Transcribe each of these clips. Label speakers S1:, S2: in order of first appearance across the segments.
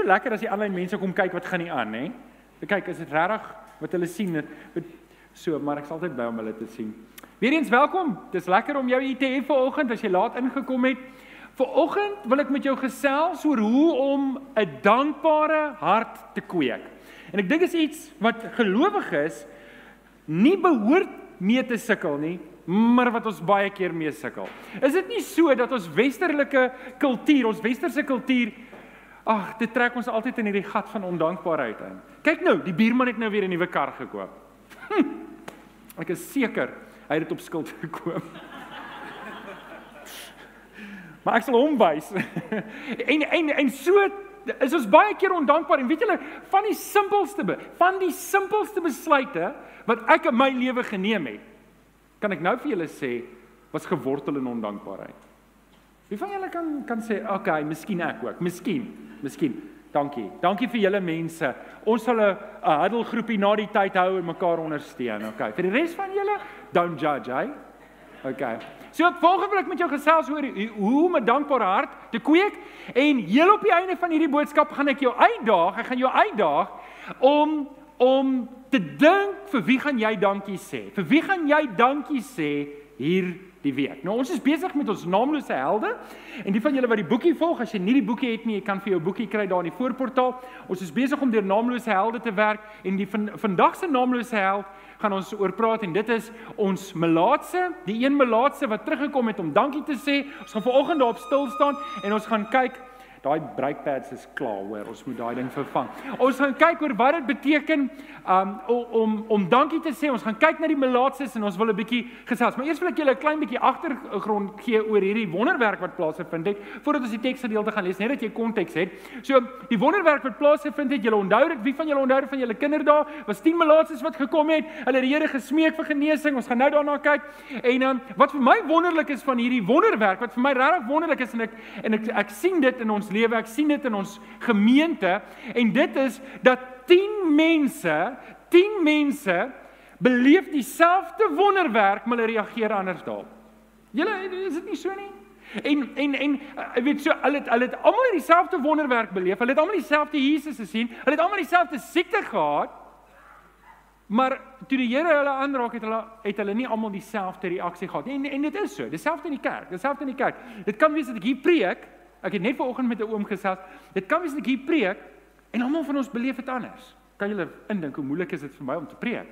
S1: so lekker as die aanlyn mense kom kyk wat gaan nie aan, hè? Kyk, is dit regtig wat hulle sien? So, maar ek is altyd bly om hulle te sien. Weereens welkom. Dis lekker om jou hier te hê vanoggend as jy laat ingekom het. Vanoggend wil ek met jou gesels oor hoe om 'n dankbare hart te kweek. En ek dink is iets wat gelowiges nie behoort mee te sukkel nie, maar wat ons baie keer mee sukkel. Is dit nie so dat ons westerlike kultuur, ons westerse kultuur ag, dit trek ons altyd in hierdie gat van ondankbaarheid in. Kyk nou, die buurman het nou weer 'n nuwe kar gekoop. Hm, ek is seker hy het dit op skuld gekoop. maar ek sal hom wys. en en en so is ons baie keer ondankbaar en weet julle van die simpelste van die simpelste besluite wat ek in my lewe geneem het kan ek nou vir julle sê was gewortel in ondankbaarheid. Wie van julle kan kan sê, "Oké, okay, miskien ek ook. Miskien. Miskien. Dankie. Dankie vir julle mense. Ons sal 'n huddle groepie na die tyd hou en mekaar ondersteun. Okay. Vir die res van julle, don't judge, hey. Okay. So volgende wil ek met jou gesels oor hoe om 'n dankbare hart te kweek en heel op die einde van hierdie boodskap gaan ek jou uitdaag. Ek gaan jou uitdaag om om te dink vir wie gaan jy dankie sê? Vir wie gaan jy dankie sê hier die week? Nou ons is besig met ons naamlose helde en die van julle wat die boekie volg, as jy nie die boekie het nie, jy kan vir jou boekie kry daar in die voorportaal. Ons is besig om deur naamlose helde te werk en die van vandag se naamlose held gaan ons oor praat en dit is ons melaatse, die een melaatse wat teruggekom het om dankie te sê. Ons gaan vanoggend daarop stil staan en ons gaan kyk Daai brake pads is klaar, hoor. Ons moet daai ding vervang. Ons gaan kyk oor wat dit beteken um om om dankie te sê. Ons gaan kyk na die melaatses en ons wil 'n bietjie gesels. Maar eers wil ek julle 'n klein bietjie agtergrond gee oor hierdie wonderwerk wat plaasgevind het voordat ons die teksgedeelte gaan lees, net dat jy konteks het. So, die wonderwerk wat plaasgevind het, julle onthou dit, wie van julle onthou van julle kinderdae? Was 10 melaatses wat gekom het. Hulle het die Here gesmeek vir genesing. Ons gaan nou daarna kyk. En um wat vir my wonderlik is van hierdie wonderwerk, wat vir my regtig wonderlik is en ek en ek ek sien dit in ons lewe. Ek sien dit in ons gemeente en dit is dat 10 mense, 10 mense beleef dieselfde wonderwerk, maar hulle reageer anders daarop. Julle is dit nie so nie? En en en ek eh, weet so hulle het hulle het almal dieselfde wonderwerk beleef. Hulle het almal dieselfde Jesus gesien. Hulle het almal dieselfde siekte gehad. Maar toe die Here hulle aanraak het hulle het hulle nie almal dieselfde reaksie gehad nie. En en dit is so, dieselfde in die kerk, dieselfde in die kerk. Dit kan wees dat ek hier preek Ek het net vanoggend met 'n oom gesels. Dit kan wees ek hier preek en almal van ons beleef dit anders. Kan julle indink hoe moeilik is dit vir my om te preek?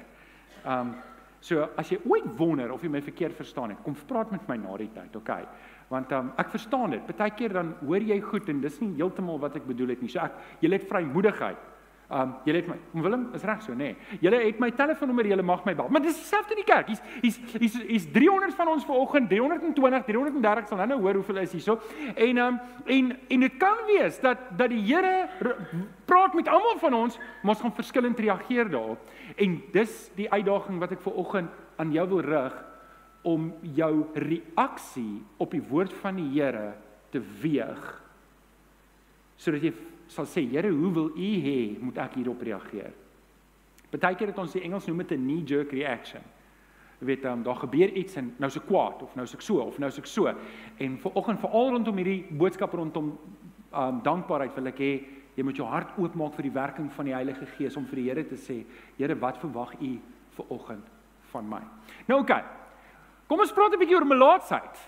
S1: Um so as jy ooit wonder of jy my verkeerd verstaan het, kom praat met my na die tyd, okay? Want um ek verstaan dit. Partykeer dan hoor jy goed en dis nie heeltemal wat ek bedoel het nie. So ek jy het vrymoedigheid. Um julle het my Willem is reg so nê. Nee. Julle het my telefoonnommer, julle mag my bel. Maar dis dieselfde in die kerk. Hier's hier's hier's hier's 300 van ons vanoggend, 320, 330 sal nou nou hoor hoeveel is hierso. En um en en dit kan wees dat dat die Here praat met almal van ons, maar ons gaan verskillend reageer daarop. En dis die uitdaging wat ek vanoggend aan jou wil rig om jou reaksie op die woord van die Here te weeg sodat jy sal sê, Here, hoe wil U hê moet ek hierop reageer? Partykeer het ons die Engels noem dit 'n knee jerk reaction. Jy weet, um, daar gebeur iets en nou se kwaad of nou se ek so of nou se ek so. En vanoggend veral rondom hierdie boodskap rondom um dankbaarheid wil ek hê jy moet jou hart oopmaak vir die werking van die Heilige Gees om vir die Here te sê, Here, wat verwag U vanoggend van my? Nou oké. Okay. Kom ons praat 'n bietjie oor melaatsheid.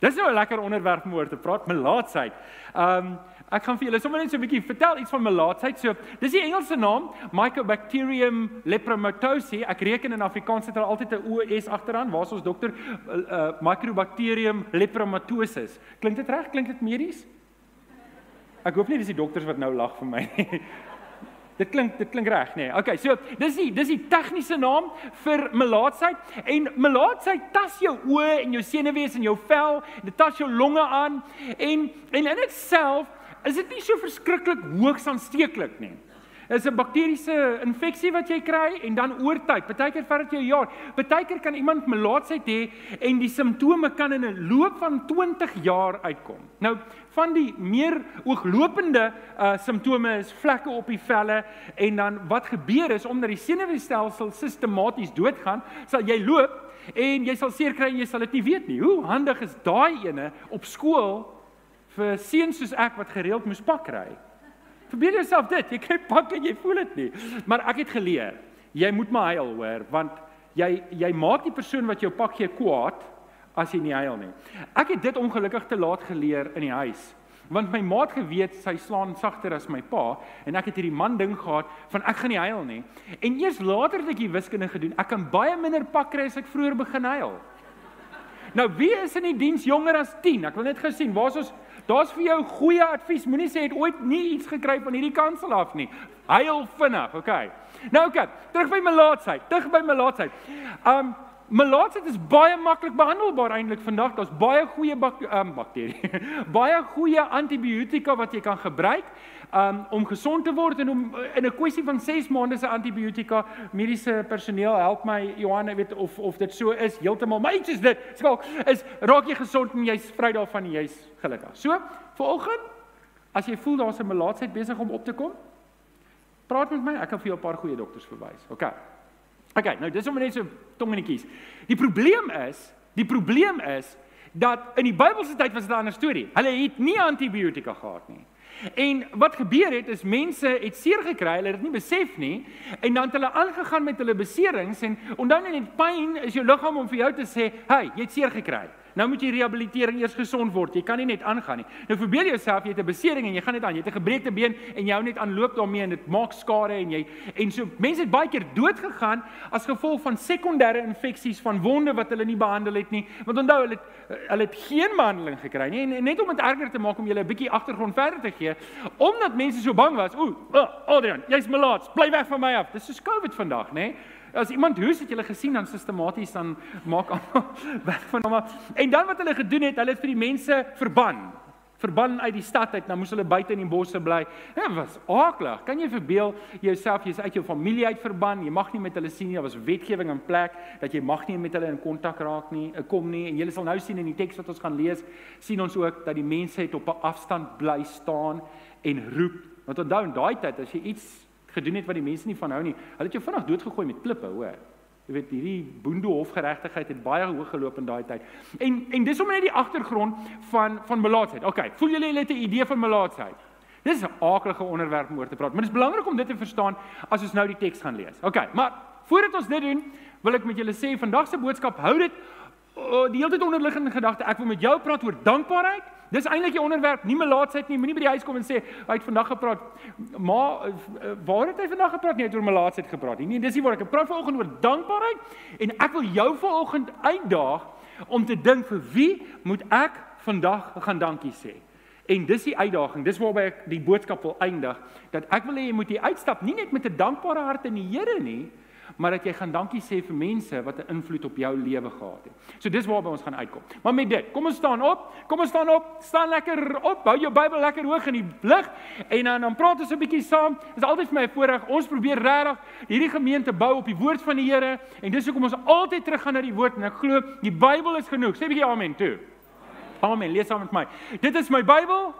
S1: Dis nou 'n lekker onderwerp om oor te praat, melaatsheid. Um Ek gaan vir julle sommer net so 'n bietjie vertel iets van melaatsheid. So, dis die Engelse naam, Mycobacterium lepromatosi. Ek reken in Afrikaans het hulle altyd 'n OS agteraan. Waar's ons dokter? Uh, uh Mycobacterium lepromatosis. Klink dit reg? Klink dit medies? Ek hoop nie dis die dokters wat nou lag vir my nie. Dit klink dit klink reg. Nee. Okay, so dis die dis die tegniese naam vir melaatsheid en melaatsheid tas jou oë en jou senuwees en jou vel, dit tas jou longe aan en en in dit self is dit nie so verskriklik hoogs aansteeklik nie. Dit is 'n bakteriese infeksie wat jy kry en dan oor tyd, partykeer vat dit jou jaar. Partykeer kan iemand melaatsheid hê en die simptome kan in 'n loop van 20 jaar uitkom. Nou, van die meer ooglopende uh simptome is vlekke op die velle en dan wat gebeur is omdat die senuweestelsel sistematies doodgaan, sal jy loop en jy sal seer kry en jy sal dit nie weet nie. Hoe handig is daai ene op skool vir seuns soos ek wat gereeld moes pak ry. Verbeel jouself dit. Jy kry pak en jy voel dit nie. Maar ek het geleer, jy moet maar huil, hoor, want jy jy maak die persoon wat jou pak gee kwaad as jy nie huil nie. Ek het dit ongelukkig te laat geleer in die huis. Want my maat geweet sy slaan sagter as my pa en ek het hierdie man ding gehad van ek gaan nie huil nie. En eers later het ek die wiskunde gedoen. Ek kan baie minder pak kry as ek vroeër begin huil. Nou wie is in die diens jonger as 10? Ek wil net gesien, waar's ons Daar's vir jou goeie advies. Moenie sê jy het ooit nie iets gekry van hierdie kansel af nie. Huil vinnig, okay. Nou oké, okay, terug by my laatsheid. Terug by my laatsheid. Um Melaatsheid is baie maklik behandelbaar eintlik vandag. Daar's baie goeie bak um, bakterie. baie goeie antibiotika wat jy kan gebruik um, om gesond te word en om in 'n kwessie van 6 maande se antibiotika mediese personeel help my Johan weet of of dit so is heeltemal. Maar iets is dit. Skalk is raak jy gesond en jy's vry daarvan en jy's gelukkig. So, vanoggend as jy voel daar's 'n melaatsheid besig om op te kom, praat met my. Ek kan vir jou 'n paar goeie dokters verwys. OK. OK, nou dis om net so tongenetjies. Die probleem is, die probleem is dat in die Bybelse tyd was dit 'n ander storie. Hulle het nie antibiotika gehad nie. En wat gebeur het is mense het seer gekry, hulle het dit nie besef nie en dan het hulle aangegaan met hulle beserings en onthou net pyn is jou liggaam om vir jou te sê, "Hey, jy het seer gekry." Nou moet jy rehabilitering eers gesond word. Jy kan nie net aangaan nie. Nou verbeel jouself jy het 'n besering en jy gaan net aan. Jy het 'n gebreekte been en jy hou net aan loop daarmee en dit maak skade en jy en so mense het baie keer dood gegaan as gevolg van sekondêre infeksies van wonde wat hulle nie behandel het nie. Want onthou hulle het hulle het geen behandeling gekry nie. En, en net om dit erger te maak om julle 'n bietjie agtergrond verder te gee, omdat mense so bang was. Ooh, oh, Adrian, jy's melaats. Bly weg van my af. Dis so COVID vandag, nê? As iemand hoes het jy gesien dan sistematies dan maak almal weg van hom. En dan wat hulle gedoen het, hulle het vir die mense verban. Verban uit die stad uit, dan moes hulle buite in die bosse bly. Dit was aaklig. Kan jy verbeel jouself jy's uit jou familie uit verban. Jy mag nie met hulle sien nie. Daar was wetgewing in plek dat jy mag nie met hulle in kontak raak nie, eh, kom nie. En jy sal nou sien in die teks wat ons gaan lees, sien ons ook dat die mense het op 'n afstand bly staan en roep. Want onthou in daai tyd as jy iets gedoen het wat die mense nie van hou nie. Hulle het jou vinnig doodgegooi met klippe, hoor. Jy weet hierdie boende hofgeregtigheid het baie hoog geloop in daai tyd. En en dis om net die agtergrond van van melaatsheid. OK, voel julle hulle het 'n idee van melaatsheid? Dis 'n aardige onderwerp om oor te praat, maar dit is belangrik om dit te verstaan as ons nou die teks gaan lees. OK, maar voordat ons dit doen, wil ek met julle sê vandag se boodskap hou dit oh, die hele tyd onderliggende gedagte. Ek wil met jou praat oor dankbaarheid Dis eintlik die onderwerp, nie melaatsheid nie. Moenie by die huis kom en sê hy het vandag gepraat. Maar eh, waar het hy vandag gepraat? Nie, hy het oor melaatsheid gepraat. Nee, dis nie waar ek praat vanoggend oor dankbaarheid en ek wil jou vanoggend uitdaag om te dink vir wie moet ek vandag gaan dankie sê? En dis die uitdaging. Dis waarby ek die boodskap wil eindig dat ek wil hê jy moet hier uitstap nie net met 'n dankbare hart in die Here nie, maar dat jy gaan dankie sê vir mense wat 'n invloed op jou lewe gehad het. So dis waarby ons gaan uitkom. Maar met dit, kom ons staan op. Kom ons staan op. Staan lekker op. Hou jou Bybel lekker hoog in die lig en dan dan praat ons 'n bietjie saam. Dit is altyd vir my 'n voorreg. Ons probeer regtig hierdie gemeente bou op die woord van die Here en dis hoekom ons altyd teruggaan na die woord en ek glo die Bybel is genoeg. Sê 'n bietjie amen toe. Amen. Lees saam met my. Dit is my Bybel.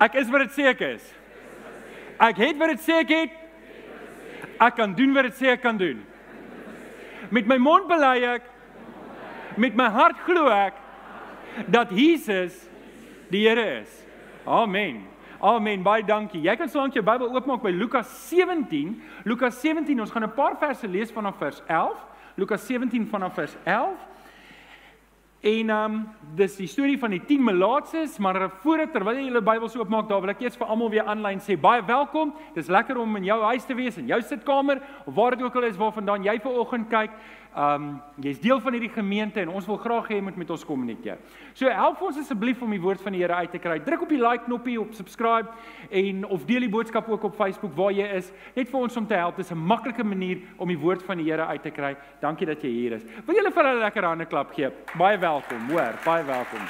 S1: Ek is wat dit sê ek is. Ek het wat dit sê ek het. Ek kan doen wat dit sê ek kan doen. Met my mond bely ek met my hart glo ek dat Jesus die Here is. Amen. Amen. Baie dankie. Jy kan sōlank jou Bybel oopmaak by Lukas 17. Lukas 17. Ons gaan 'n paar verse lees vanaf vers 11. Lukas 17 vanaf vers 11. En ehm um, dis die storie van die 10 melaatses, maar voordat terwyl jy julle Bybels oopmaak, daar wil ek eers vir almal weer aanlyn sê baie welkom. Dis lekker om in jou huis te wees, in jou sitkamer of waar dit ook al is waarvandaan jy ver oggend kyk. Um jy's deel van hierdie gemeente en ons wil graag hê jy moet met ons kommunikeer. So help ons asseblief om die woord van die Here uit te kry. Druk op die like knoppie op subscribe en of deel die boodskap ook op Facebook waar jy is. Net vir ons om te help. Dis 'n maklike manier om die woord van die Here uit te kry. Dankie dat jy hier is. Wil julle vir hulle lekker hande klap gee? Baie welkom, hoor. Baie welkom.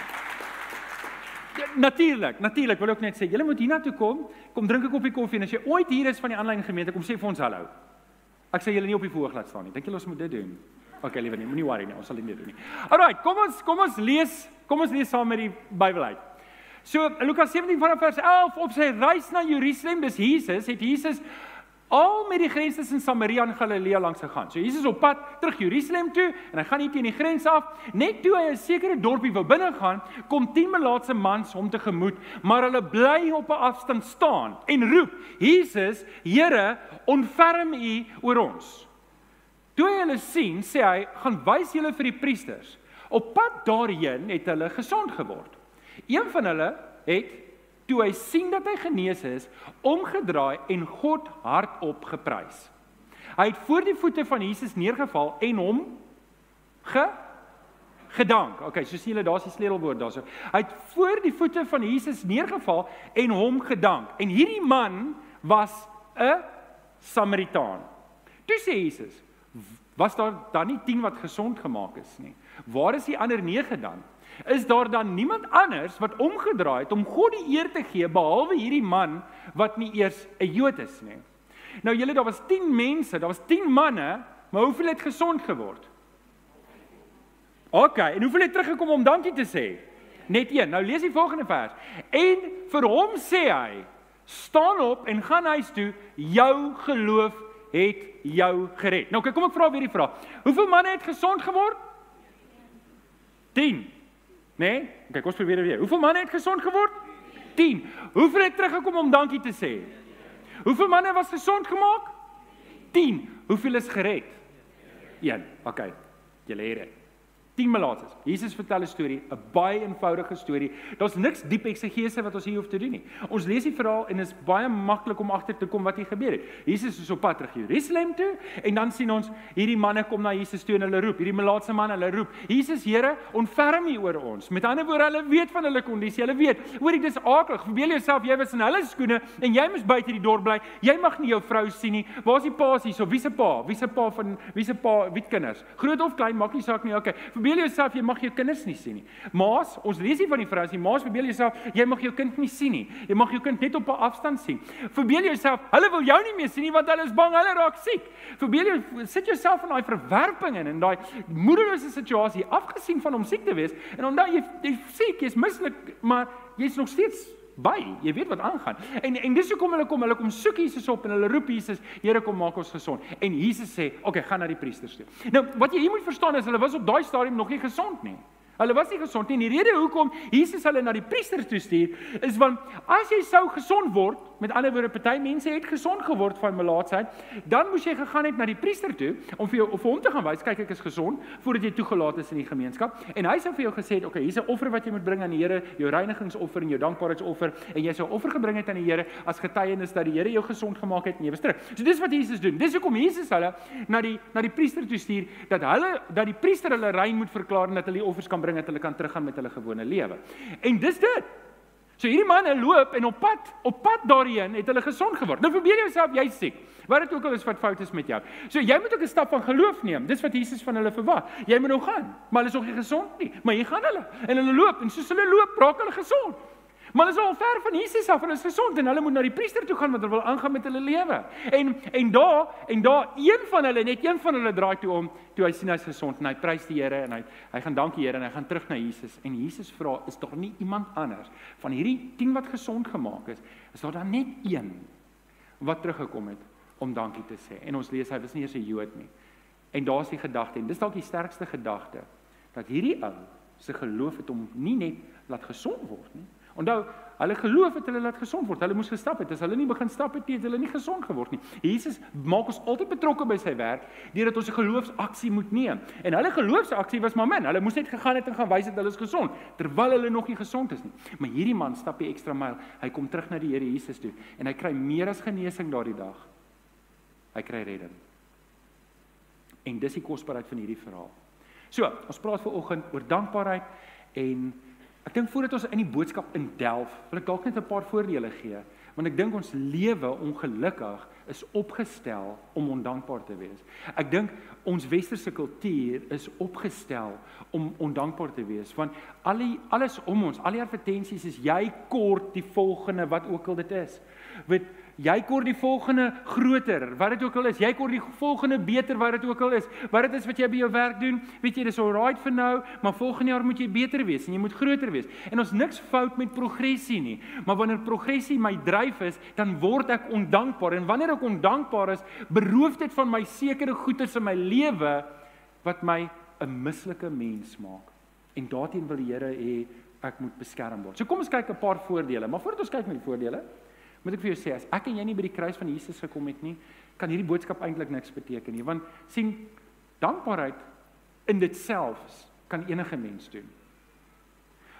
S1: Ja, natuurlik, natuurlik wil ek net sê, julle moet hiernatoe kom. Kom drink 'n koppie koffie en as jy ooit hier is van die aanlyn gemeente, kom sê vir ons hallo. Ek sê julle nie op die voorg laat staan nie. Dink julle ons moet dit doen? OK, liewe nie, moenie worry nie. Ons sal dit nie doen nie. Alraai, kom ons kom ons lees, kom ons lees saam met die Bybel uit. So Lukas 17 vanaf vers 11 op sy reis na Jerusalem, dis Jesus, het Jesus al met die grens tussen Samaria en Galilea langs gegaan. So Jesus op pad terug Jerusalem toe en hy gaan nie teen die grens af. Net toe hy 'n sekere dorpie wil binne gaan, kom 10 melaatse mans hom tegemoet, maar hulle bly op 'n afstand staan en roep: "Jesus, Here, ontferm U oor ons." Toe hy hulle sien, sê hy: "Gaan wys julle vir die priesters." Op pad daarheen het hulle gesond geword. Een van hulle het toe hy sien dat hy genees is, omgedraai en God hardop geprys. Hy het voor die voete van Jesus neergeval en hom ge gedank. Okay, so sien julle daar's die sleutelwoord daarso. Hy het voor die voete van Jesus neergeval en hom gedank. En hierdie man was 'n Samaritaan. Toe sê Jesus, was daar dan nie 10 wat gesond gemaak is nie? Waar is die ander 9 dan? Is daar dan niemand anders wat omgedraai het om God die eer te gee behalwe hierdie man wat nie eers 'n Jood is nie. Nou julle daar was 10 mense, daar was 10 manne, maar hoeveel het gesond geword? OK, en hoeveel het teruggekom om dankie te sê? Net een. Nou lees die volgende vers. En vir hom sê hy: "Staan op en gaan huis toe, jou geloof het jou gered." Nou kyk, kom ek vra weer die vraag. Hoeveel manne het gesond geword? 10. Né? Nee? Kyk, ons probeer weer. Hoeveel manne het gesond geword? 10. Hoeveel het teruggekom om dankie te sê? Hoeveel manne was gesond gemaak? 10. Hoeveel is gered? 1. OK. Julle het dit. 10 melaatses. Jesus vertel 'n storie, 'n baie eenvoudige storie. Daar's niks diep eksegese wat ons hier hoef te doen nie. Ons lees die verhaal en dit is baie maklik om agter te kom wat hier gebeur het. Jesus is op pad terug Jerusalem toe en dan sien ons hierdie manne kom na Jesus toe en hulle roep, hierdie melaatse man, hulle roep: "Jesus, Here, ontferm U oor ons." Met ander woorde, hulle weet van hulle kondisie. Hulle weet, hoorie, dis aaklig. Verbeel jouself jy was in hulle skoene en jy moes buite die dorp bly. Jy mag nie jou vrou sien nie. Waar's die pa hier? So wie se pa? Wie se pa van wie se pa? Wie kinders? Groot of klein, maak nie saak nie. Okay. Verbeel jouself jy mag jou kinders nie sien nie. Maas, ons lees nie van die vrouens nie. Maas verbeel jouself jy mag jou kind nie sien nie. Jy mag jou kind net op 'n afstand sien. Verbeel jouself hulle wil jou nie meer sien nie want hulle is bang hulle raak siek. Verbeel jou sit jouself in daai verwerping in en daai moederlose situasie afgesien van om siek te wees en onthou jy jy siek jy's mislik maar jy's nog steeds by. Jy weet wat aangaan. En en dis hoekom hulle kom, hulle kom soek Jesus op en hulle roep Jesus, Here kom maak ons gesond. En Jesus sê, "Oké, okay, gaan na die priesters toe." Nou, wat jy hier moet verstaan is hulle was op daai stadium nog nie gesond nie. Hulle was nie gesond nie. Die rede hoekom Jesus hulle na die priesters toe stuur, is want as jy sou gesond word, met ander woorde, party mense het gesond geword van melaatsheid, dan moes jy gegaan het na die priester toe om vir jou of hom te gaan wys, kyk ek is gesond voordat jy toegelaat is in die gemeenskap. En hy sou vir jou gesê het, "Oké, okay, hier's 'n offer wat jy moet bring aan die Here, jou reinigingsoffer en jou dankbaarheidsoffer, en jy sou offer gebring het aan die Here as getuienis dat die Here jou gesond gemaak het en jy was terug." So dis wat Jesus doen. Dis hoekom Jesus hulle na die na die priester toe stuur dat hulle dat die priester hulle rein moet verklaar en dat hulle die offers kan bring dat hulle kan teruggaan met hulle gewone lewe. En dis dit. So hierdie manne loop en op pad, op pad daarheen het hulle gesond geword. Nou probeer jouself jy siek. Wat dit ook al is wat fout is met jou. So jy moet ook 'n stap van geloof neem. Dis wat Jesus van hulle verwag. Jy moet nou gaan, maar hulle is nog nie gesond nie. Maar jy gaan hulle en hulle loop en soos hulle loop, raak hulle gesond. Maar hulle is al ver van Jesus af en hulle is gesond en hulle moet na die priester toe gaan want hulle wil aangaan met hulle lewe. En en daar en daar een van hulle net een van hulle draai toe om toe hy sien hy's gesond en hy prys die Here en hy hy gaan dankie Here en hy gaan terug na Jesus en Jesus vra is daar nie iemand anders van hierdie 10 wat gesond gemaak is is daar dan net een wat teruggekom het om dankie te sê en ons lees hy was nie eers 'n Jood nie. En daar's die gedagte en dis dalk die sterkste gedagte dat hierdie ou se geloof het hom nie net laat gesond word nie Onthou, hulle geloof het hulle laat gesond word. Hulle moes gestap het. As hulle nie begin stap het nie, het hulle nie gesond geword nie. Jesus maak ons altyd betrokke by sy werk deurdat ons 'n geloofsaksie moet neem. En hulle geloofsaksie was maar min. Hulle moes net gegaan het en gaan wys dat hulle is gesond terwyl hulle nog nie gesond is nie. Maar hierdie man stap die ekstra myl. Hy kom terug na die Here Jesus toe en hy kry meer as genesing daardie dag. Hy kry redding. En dis die kosbaarheid van hierdie verhaal. So, ons praat ver oggend oor dankbaarheid en Ek dink voordat ons in die boodskap indelf, wil ek dalk net 'n paar voordele gee, want ek dink ons lewe ongelukkig is opgestel om ondankbaar te wees. Ek dink ons westerse kultuur is opgestel om ondankbaar te wees, want al die alles om ons, al die advertensies is jy kort die volgende wat ook al dit is. Weet jy kort die volgende groter, wat dit ook al is. Jy kort die volgende beter wat dit ook al is. Wat dit is wat jy by jou werk doen, weet jy, dis alright vir nou, maar volgende jaar moet jy beter wees en jy moet groter wees. En ons niks fout met progressie nie, maar wanneer progressie my dryf is, dan word ek ondankbaar en wanneer ek ondankbaar is, beroof dit van my sekere goederes in my lewe wat my 'n mislike mens maak. En daarteen wil die Here hê ek moet beskerm word. So kom ons kyk 'n paar voordele, maar voordat ons kyk met die voordele, moet ek vir jou sê as ek en jy nie by die kruis van Jesus gekom het nie, kan hierdie boodskap eintlik niks beteken nie, want sien dankbaarheid in dit self kan enige mens doen.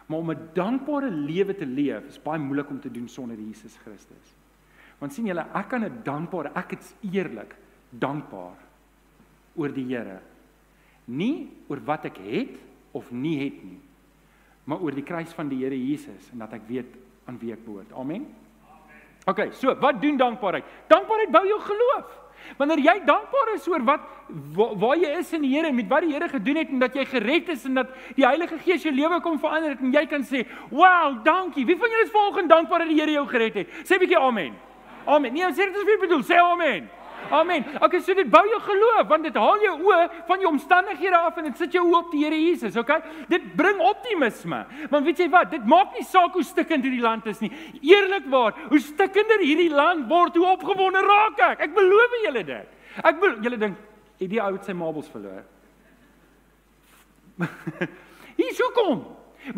S1: Maar om 'n dankbare lewe te leef is baie moeilik om te doen sonder Jesus Christus. Want sien julle, ek kan 'n dankbare, ek is eerlik dankbaar oor die Here. Nie oor wat ek het of nie het nie, maar oor die kruis van die Here Jesus en dat ek weet aan wie ek behoort. Amen. OK, so wat doen dankbaarheid? Dankbaarheid bou jou geloof. Wanneer jy dankbaar is oor wat waar, jy is in die Here en met wat die Here gedoen het en dat jy gered is en dat die Heilige Gees jou lewe kom verander het en jy kan sê, "Wow, dankie. Wie van julle is volgens dankbaar dat die Here jou gered het?" Sê 'n bietjie amen. Amen. Nee, sê dit as jy bedoel, sê amen. Amen. Okay, so dit bou jou geloof want dit haal jou oë van jou omstandighede af en dit sit jou oë op die Here Jesus, okay? Dit bring optimisme. Want weet jy wat? Dit maak nie saak hoe stikkend hierdie land is nie. Eerlikwaar, hoe stikkender hierdie land word, hoe opgewonde raak ek. Ek beloof julle dit. Ek wil julle dink, het die ou sy marbles verloor? Hier sou kom.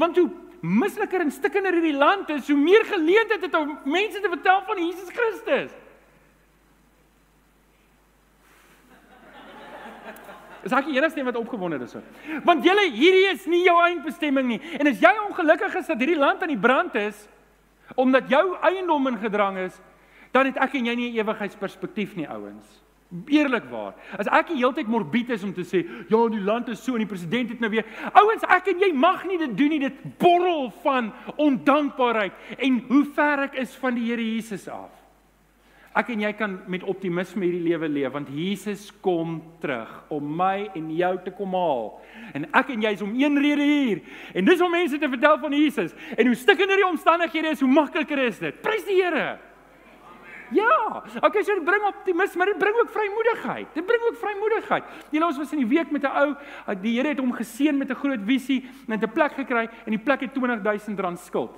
S1: Want hoe misliker en stikkender hierdie land is, hoe meer geleentheid het om mense te vertel van Jesus Christus. Is ek die enigste een wat opgewonde is? Want julle hierdie is nie jou eindbestemming nie. En as jy ongelukkig is dat hierdie land aan die brand is omdat jou eiendom in gedrang is, dan het ek en jy nie 'n ewigheidsperspektief nie, ouens. Eerlikwaar. As ek die hele tyd morbied is om te sê, ja, die land is so en die president het nou weer. Ouens, ek en jy mag nie dit doen nie. Dit borrel van ondankbaarheid en hoe ver ek is van die Here Jesus af. Ek en jy kan met optimisme hierdie lewe leef want Jesus kom terug om my en jou te kom haal. En ek en jy is om een rede hier. En dis om mense te vertel van Jesus. En hoe stikkender die omstandighede is, hoe makliker is dit. Prys die Here. Ja, okay, so dit bring optimisme, dit bring ook vrymoedigheid. Dit bring ook vrymoedigheid. Jy nou ons was in die week met 'n ou, die Here het hom geseën met 'n groot visie en 'n plek gekry en die plek het R20000 skuld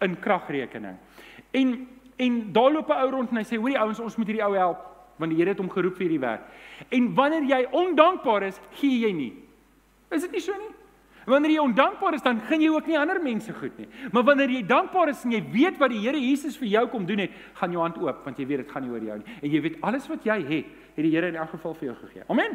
S1: in kragrekening. En En daar loop 'n ou rond en hy sê: "Hoorie ouens, ons moet hierdie ou help want die Here het hom geroep vir hierdie werk." En wanneer jy ondankbaar is, gee jy nie. Is dit nie so nie? Wanneer jy ondankbaar is, dan gun jy ook nie ander mense goed nie. Maar wanneer jy dankbaar is en jy weet wat die Here Jesus vir jou kom doen het, gaan jou hand oop want jy weet dit gaan nie oor jou nie. En jy weet alles wat jy het, het die Here in elk geval vir jou gegee. Amen.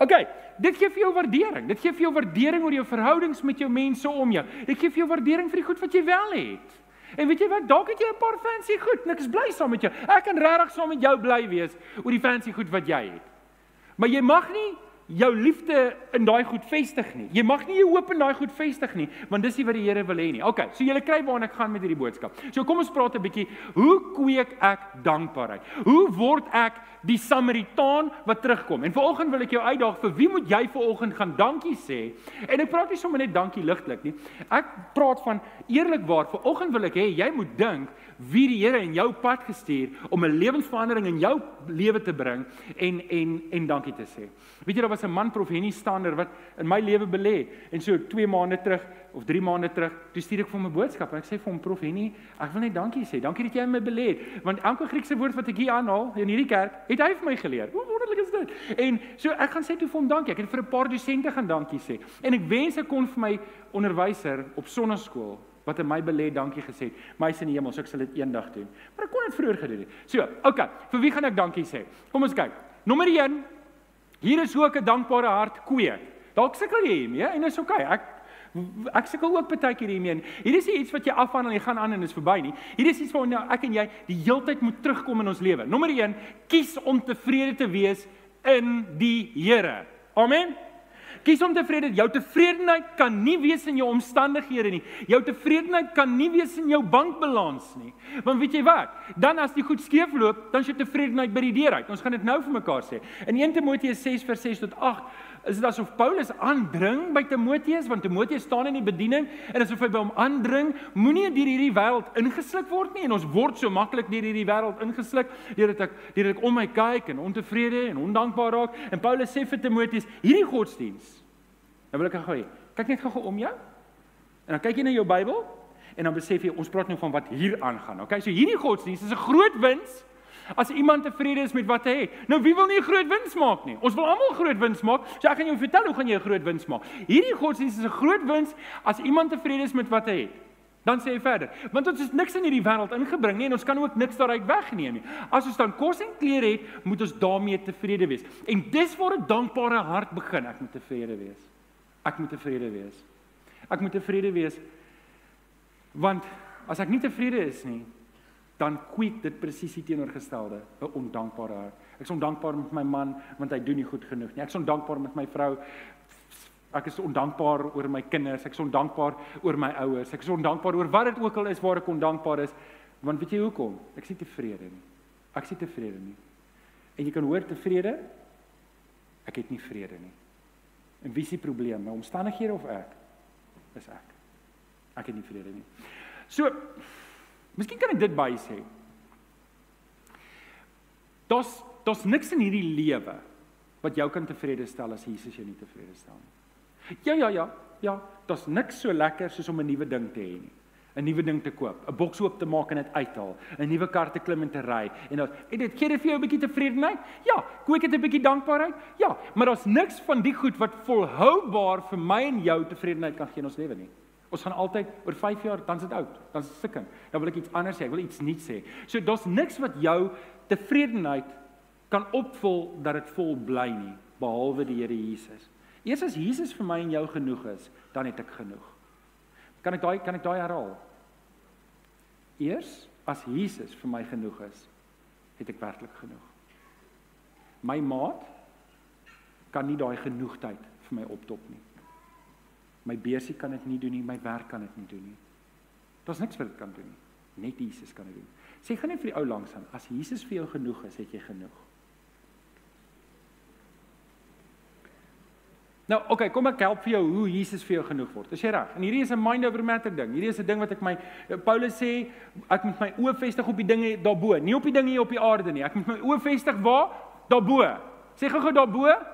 S1: OK, dit gee vir jou waardering. Dit gee vir jou waardering oor jou verhoudings met jou mense om jou. Dit gee vir jou waardering vir die goed wat jy wel het. En weet jy wat? Dalk het jy 'n paar fancy goed. Niks bly saam met jou. Ek kan regtig saam met jou bly wees oor die fancy goed wat jy het. Maar jy mag nie jou liefde in daai goed vestig nie. Jy mag nie jou hoop in daai goed vestig nie, want dis nie wat die Here wil hê nie. Okay, so julle kry waarna ek gaan met hierdie boodskap. So kom ons praat 'n bietjie, hoe kweek ek dankbaarheid? Hoe word ek die Samaritaan wat terugkom? En vanoggend wil ek jou uitdaag vir wie moet jy vanoggend gaan dankie sê? En ek praat nie sommer net dankie ligtelik nie. Ek praat van eerlikwaar. Vanoggend wil ek hê jy moet dink wie die Here in jou pad gestuur om 'n lewensverandering in jou lewe te bring en en en dankie te sê. Weet jy daar was 'n man prof Henny Stander wat in my lewe belê en so 2 maande terug of 3 maande terug, toe stuur ek vir hom 'n boodskap en ek sê vir hom prof Henny, ek wil net dankie sê. Dankie dat jy my belê het want elke Griekse woord wat ek hier aanhaal in hierdie kerk, het hy vir my geleer. Hoe wonderlik is dit? En so ek gaan sê toe vir hom dankie. Ek het vir 'n paar dosente gaan dankie sê. En ek wens ek kon vir my onderwyser op sonnaskool wat in my belê dankie gesê het. My is in die hemel, so ek sal dit eendag doen. Maar ek kon dit vroeër gedoen het. So, okay, vir wie gaan ek dankie sê? Kom ons kyk. Nommer 1. Hier is hoe ek 'n dankbare hart kweek. Dalk sukkel jy hiermee en dit is okay. Ek ek sukkel ook baie keer hiermee. Hier is iets wat jy afhandel en jy gaan aan en dit is verby nie. Hier is iets waar nou ek en jy die heeltyd moet terugkom in ons lewe. Nommer 1. Kies om tevrede te wees in die Here. Amen. Kies om tevrede. Jou tevredenheid kan nie wees in jou omstandighede nie. Jou tevredenheid kan nie wees in jou bankbalans nie. Want weet jy wat? Dan as die goed skeefloop, dan is jou tevredenheid by die deur uit. Ons gaan dit nou vir mekaar sê. In 1 Timoteus 6 vers 6 tot 8 is dit asof Paulus aandring by Timoteus want Timoteus staan in die bediening en asof hy by hom aandring, moenie deur hierdie wêreld ingesluk word nie en ons word so maklik deur hierdie wêreld ingesluk deurdat ek deurdat ek om my kyk en ontevrede en ondankbaar raak en Paulus sê vir Timoteus, hierdie godsdiens. Nou wil ek gou kyk net gou om jou. En dan kyk jy na jou Bybel en dan besef jy ons praat nou van wat hier aangaan. Okay, so hierdie godsdiens is 'n groot wins as iemand tevrede is met wat hy het. Nou wie wil nie 'n groot wins maak nie? Ons wil almal groot wins maak. So ek gaan jou vertel hoe gaan jy 'n groot wins maak. Hierdie godsdiens is 'n groot wins as iemand tevrede is met wat hy het. Dan sê hy verder, want ons het niks in hierdie wêreld ingebring nie en ons kan ook niks daaruit wegneem nie. As ons dan kos en klere het, moet ons daarmee tevrede wees. En dis waar 'n dankbare hart begin. Ek moet tevrede wees. Ek moet tevrede wees. Ek moet tevrede wees want as ek nie tevrede is nie, dan kweek dit presies die teenoorgestelde, 'n ondankbare hart. Ek is ondankbaar met my man want hy doen nie goed genoeg nie. Ek is ondankbaar met my vrou. Ek is ondankbaar oor my kinders. Ek is ondankbaar oor my ouers. Ek is ondankbaar oor wat dit ook al is waar ek ondankbaar is. Want weet jy hoekom? Ek is nie tevrede nie. Ek is nie tevrede nie. En jy kan hoor tevrede? Ek het nie vrede nie. En wie die probleem? My omstandighede of ek? Is ek. Ek het nie vrede nie. So, miskien kan ek dit by sê. Daar's daar's niks in hierdie lewe wat jou kan tevrede stel as Jesus jou nie tevrede stel nie. Ja ja ja, ja, daar's niks so lekker soos om 'n nuwe ding te hê nie. 'n nuwe ding te koop, 'n boks oop te maak en dit uithaal, 'n nuwe kar te klim en te ry en dan en dit gee dit vir jou 'n bietjie tevredenheid? Ja, kweek dit 'n bietjie dankbaarheid? Ja, maar daar's niks van die goed wat volhoubaar vir my en jou tevredenheid kan gee in ons lewe nie. Ons gaan altyd oor 5 jaar dan is dit oud, dan is dit stikken. Dan wil ek iets anders sê, ek wil iets nuuts sê. So daar's niks wat jou tevredenheid kan opvul dat dit vol bly nie, behalwe die Here Jesus. Eers as Jesus vir my en jou genoeg is, dan het ek genoeg. Kan ek daai kan ek daai herhaal? Eers as Jesus vir my genoeg is, het ek werklik genoeg. My maat kan nie daai genoegheid vir my optop nie. My beursie kan dit nie doen nie, my werk kan dit nie doen nie. Daar's niks wat dit kan doen nie. Net Jesus kan dit doen. Sê gaan net vir die ou langs aan, as Jesus vir jou genoeg is, het jy genoeg. Nou, oké, okay, kom ek help vir jou hoe Jesus vir jou genoeg word. Is jy reg? En hierdie is 'n mind over matter ding. Hierdie is 'n ding wat ek my Paulus sê, ek moet my oë vestig op die dinge daarbo, nie op die dinge hier op die aarde nie. Ek moet my oë vestig waar? Daarbo. Sê gou-gou daarbo.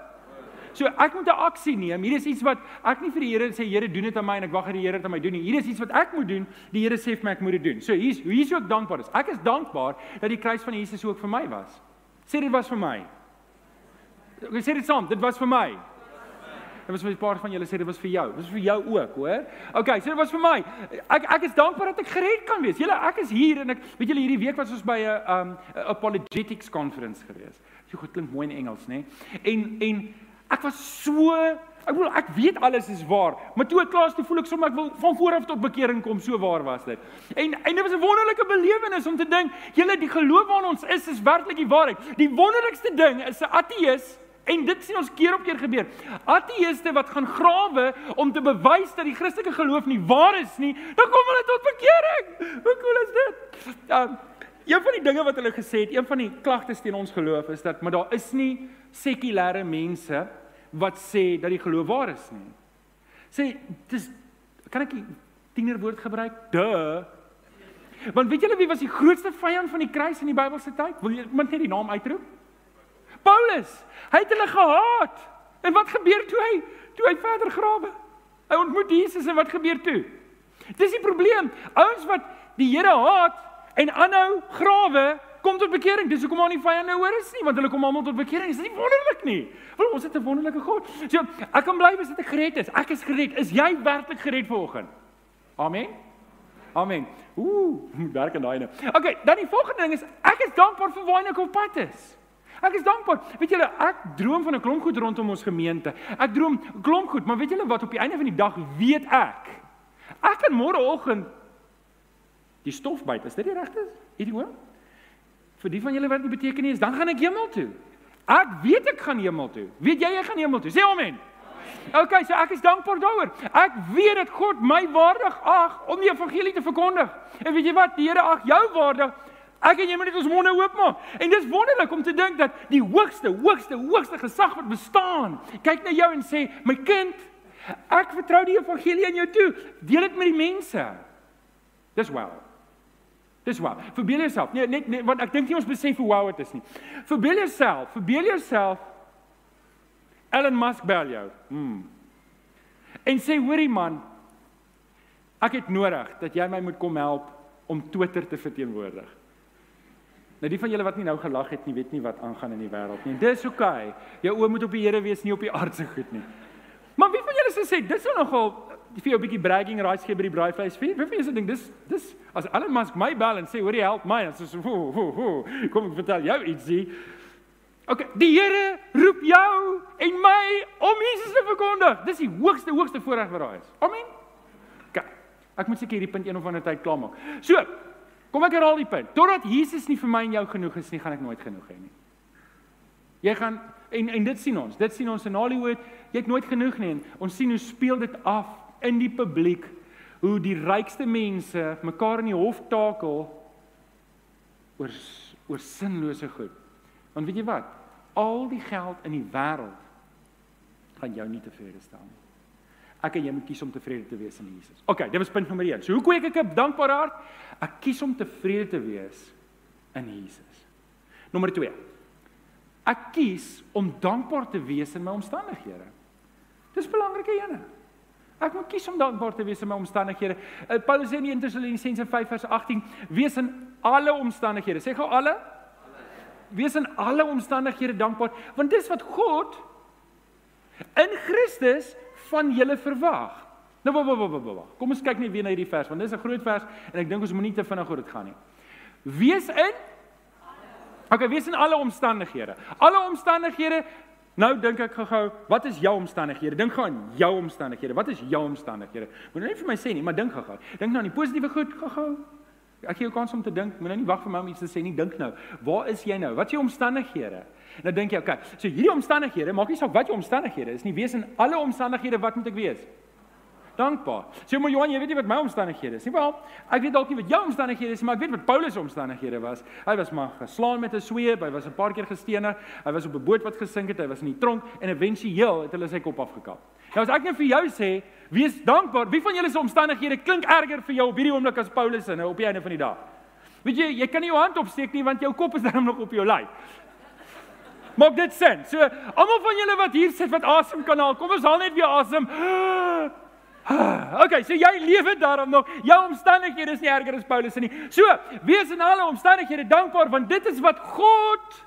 S1: So ek moet 'n aksie neem. Hier is iets wat ek nie vir die Here sê Here doen dit aan my en ek wag dat die Here dit aan my doen nie. Hier is iets wat ek moet doen. Die Here sê vir my ek moet dit doen. So hier's hier's ook dankbaar is. Ek is dankbaar dat die kruis van Jesus ook vir my was. Sê dit was vir my. Ek sê dit saam, dit was vir my. Dit was vir 'n paar van julle sê dit was vir jou. Dit was vir jou ook, hoor. Okay, so dit was vir my. Ek ek is dankbaar dat ek gered kan wees. Julle, ek is hier en ek weet julle hierdie week was ons by 'n um apologetics conference gewees. Jy goed klink mooi in Engels, nê? En en ek was so ek bedoel ek weet alles is waar, maar toe ek klaar is, voel ek sommer ek wil van voor af tot bekering kom, so waar was dit. En en dit was 'n wonderlike belewenis om te dink, julle die geloof waarin ons is is werklik die waarheid. Die wonderlikste ding is 'n ateïs En dit sien ons keer op keer gebeur. Ateëste wat gaan grawe om te bewys dat die Christelike geloof nie waar is nie, dan kom hulle tot bekering. Hoe cool is dit? Um, een van die dinge wat hulle gesê het, een van die klagtes teen ons geloof is dat maar daar is nie sekulêre mense wat sê dat die geloof waar is nie. Sê dis kan ek 'n tienerwoord gebruik? Duh. Want weet julle wie was die grootste vyand van die kruis in die Bybelse tyd? Wil jy net die naam uitroep? Paulus, hy het hulle gehaat. En wat gebeur toe hy toe hy verder grawe? Hy ontmoet Jesus en wat gebeur toe? Dis die probleem. Ouens wat die Here haat en aanhou grawe, kom tot bekering. Dis hoekom aan die vyande hoor is nie, want hulle kom almal tot bekering. Is dit nie wonderlik nie? Want ons het 'n wonderlike God. So, ek kan bly wees dat ek gered is. Ek is gered. Is jy werklik gered vanoggend? Amen. Amen. Ooh, werk aan daai nou. Okay, dan die volgende ding is ek is dankbaar vir waar ek op pad is. Ek is dankbaar. Weet julle, ek droom van 'n klomp goed rondom ons gemeente. Ek droom klomp goed, maar weet julle wat op die einde van die dag weet ek? Ek kan môreoggend die stof byt. Is dit die regte? Hierdie hoor? Vir die van julle wat nie beteken nie is, dan gaan ek hemel toe. Ek weet ek gaan hemel toe. Weet jy jy gaan hemel toe? Sê amen. OK, so ek is dankbaar daaroor. Ek weet dat God my waardig ag om die evangelie te verkondig. En weet jy wat? Die Here ag jou waardig Ek en jy moet net ons monde oopmaak. En dis wonderlik om te dink dat die hoogste, hoogste, hoogste gesag wat bestaan, kyk na jou en sê, "My kind, ek vertrou die evangelie aan jou toe. Deel dit met die mense." Dis wel. Dis wel. Verbeel jouself. Nee, net, net want ek dink nie ons besef hoe wow dit is nie. Verbeel jouself, verbeel jouself Elon Musk bel jou. Hmm. En sê, "Hoorie man, ek het nodig dat jy my moet kom help om Twitter te verteenwoordig." Nou die van julle wat nie nou gelag het nie, weet nie wat aangaan in die wêreld nie. Dis oukei. Okay. Jou oë moet op die Here wees, nie op die aardse goed nie. Maar wie van julle sê dis nogal vir jou 'n bietjie bragging rights gee by die braaivleis? Wie van julle sê ding dis dis as Elon Musk my bel en sê hoor jy help my en sê so ho ho ho kom ek vertel jou ietsie. OK, die Here roep jou en my om Jesus te verkondig. Dis die hoogste hoogste voorreg wat daar is. Amen. OK. Ek moet seker hierdie punt een of ander tyd klaarmaak. So, Kom ek herhaal die punt. Totdat Jesus nie vir my en jou genoeg is nie, gaan ek nooit genoeg hê nie. Jy gaan en en dit sien ons. Dit sien ons in Hollywood. Jy het nooit genoeg nie. Ons sien hoe speel dit af in die publiek hoe die rykste mense mekaar in die hof takel oor oor sinlose goed. Want weet jy wat? Al die geld in die wêreld gaan jou nie tevrede stel nie. Ek en jy moet kies om tevrede te wees in Jesus. OK, dit was punt nommer 1. So hoe kweek ek 'n dankbare hart? Ek kies om tevrede te wees in Jesus. Nommer 2. Ek kies om dankbaar te wees in my omstandighede. Dis belangrike ene. Ek moet kies om dankbaar te wees in my omstandighede. Uh, Paulus sê in 1 Tessalonisense 5 vers 18: "Wees in alle omstandighede." Sê gou alle? Wees in alle omstandighede dankbaar, want dis wat God in Christus van julle verwag. Nou wag wag wag wag. Kom ons kyk net weer na hierdie vers want dis 'n groot vers en ek dink ons moenie te vinnig oor dit gaan nie. Wees in Okay, wees in alle omstandighede. Alle omstandighede. Nou dink ek gou-gou, wat is jou omstandighede? Dink gou aan jou omstandighede. Wat is jou omstandighede? Moet net vir my sê nie, maar dink gou-gou. Dink nou aan die positiewe goed gou-gou. Ek gee jou kans om te dink. Moet nou nie wag vir my om iets te sê nie. Dink nou. Waar is jy nou? Wat is jou omstandighede? Nou dink jy, okay, so hierdie omstandighede, maak nie saak wat jou omstandighede is nie, wees in alle omstandighede wat moet ek wees? Dankbaar. Sê maar Johan, jy weet nie wat my omstandighede is nie. Wel, ek weet dalk nie wat jou omstandighede is nie, maar ek weet wat Paulus se omstandighede was. Hy was maar geslaan met 'n sweep, hy was 'n paar keer gestenig, hy was op 'n boot wat gesink het, hy was in die tronk en éventueel het hulle sy kop afgekap. Nou as ek net vir jou sê, wees dankbaar. Wie van julle se omstandighede klink erger vir jou op hierdie oomblik as Paulus se nou op die einde van die dag? Weet jy, jy kan nie jou hand opsteek nie want jou kop is darm nog op jou lyf. Maak dit sin. So almal van julle wat hier sit wat asem kan haal, kom ons haal net weer asem. Okay, so jy lewe daarom nog. Jou omstandighede is nie erger as Paulus se nie. So, wees in alle omstandighede dankbaar want dit is wat God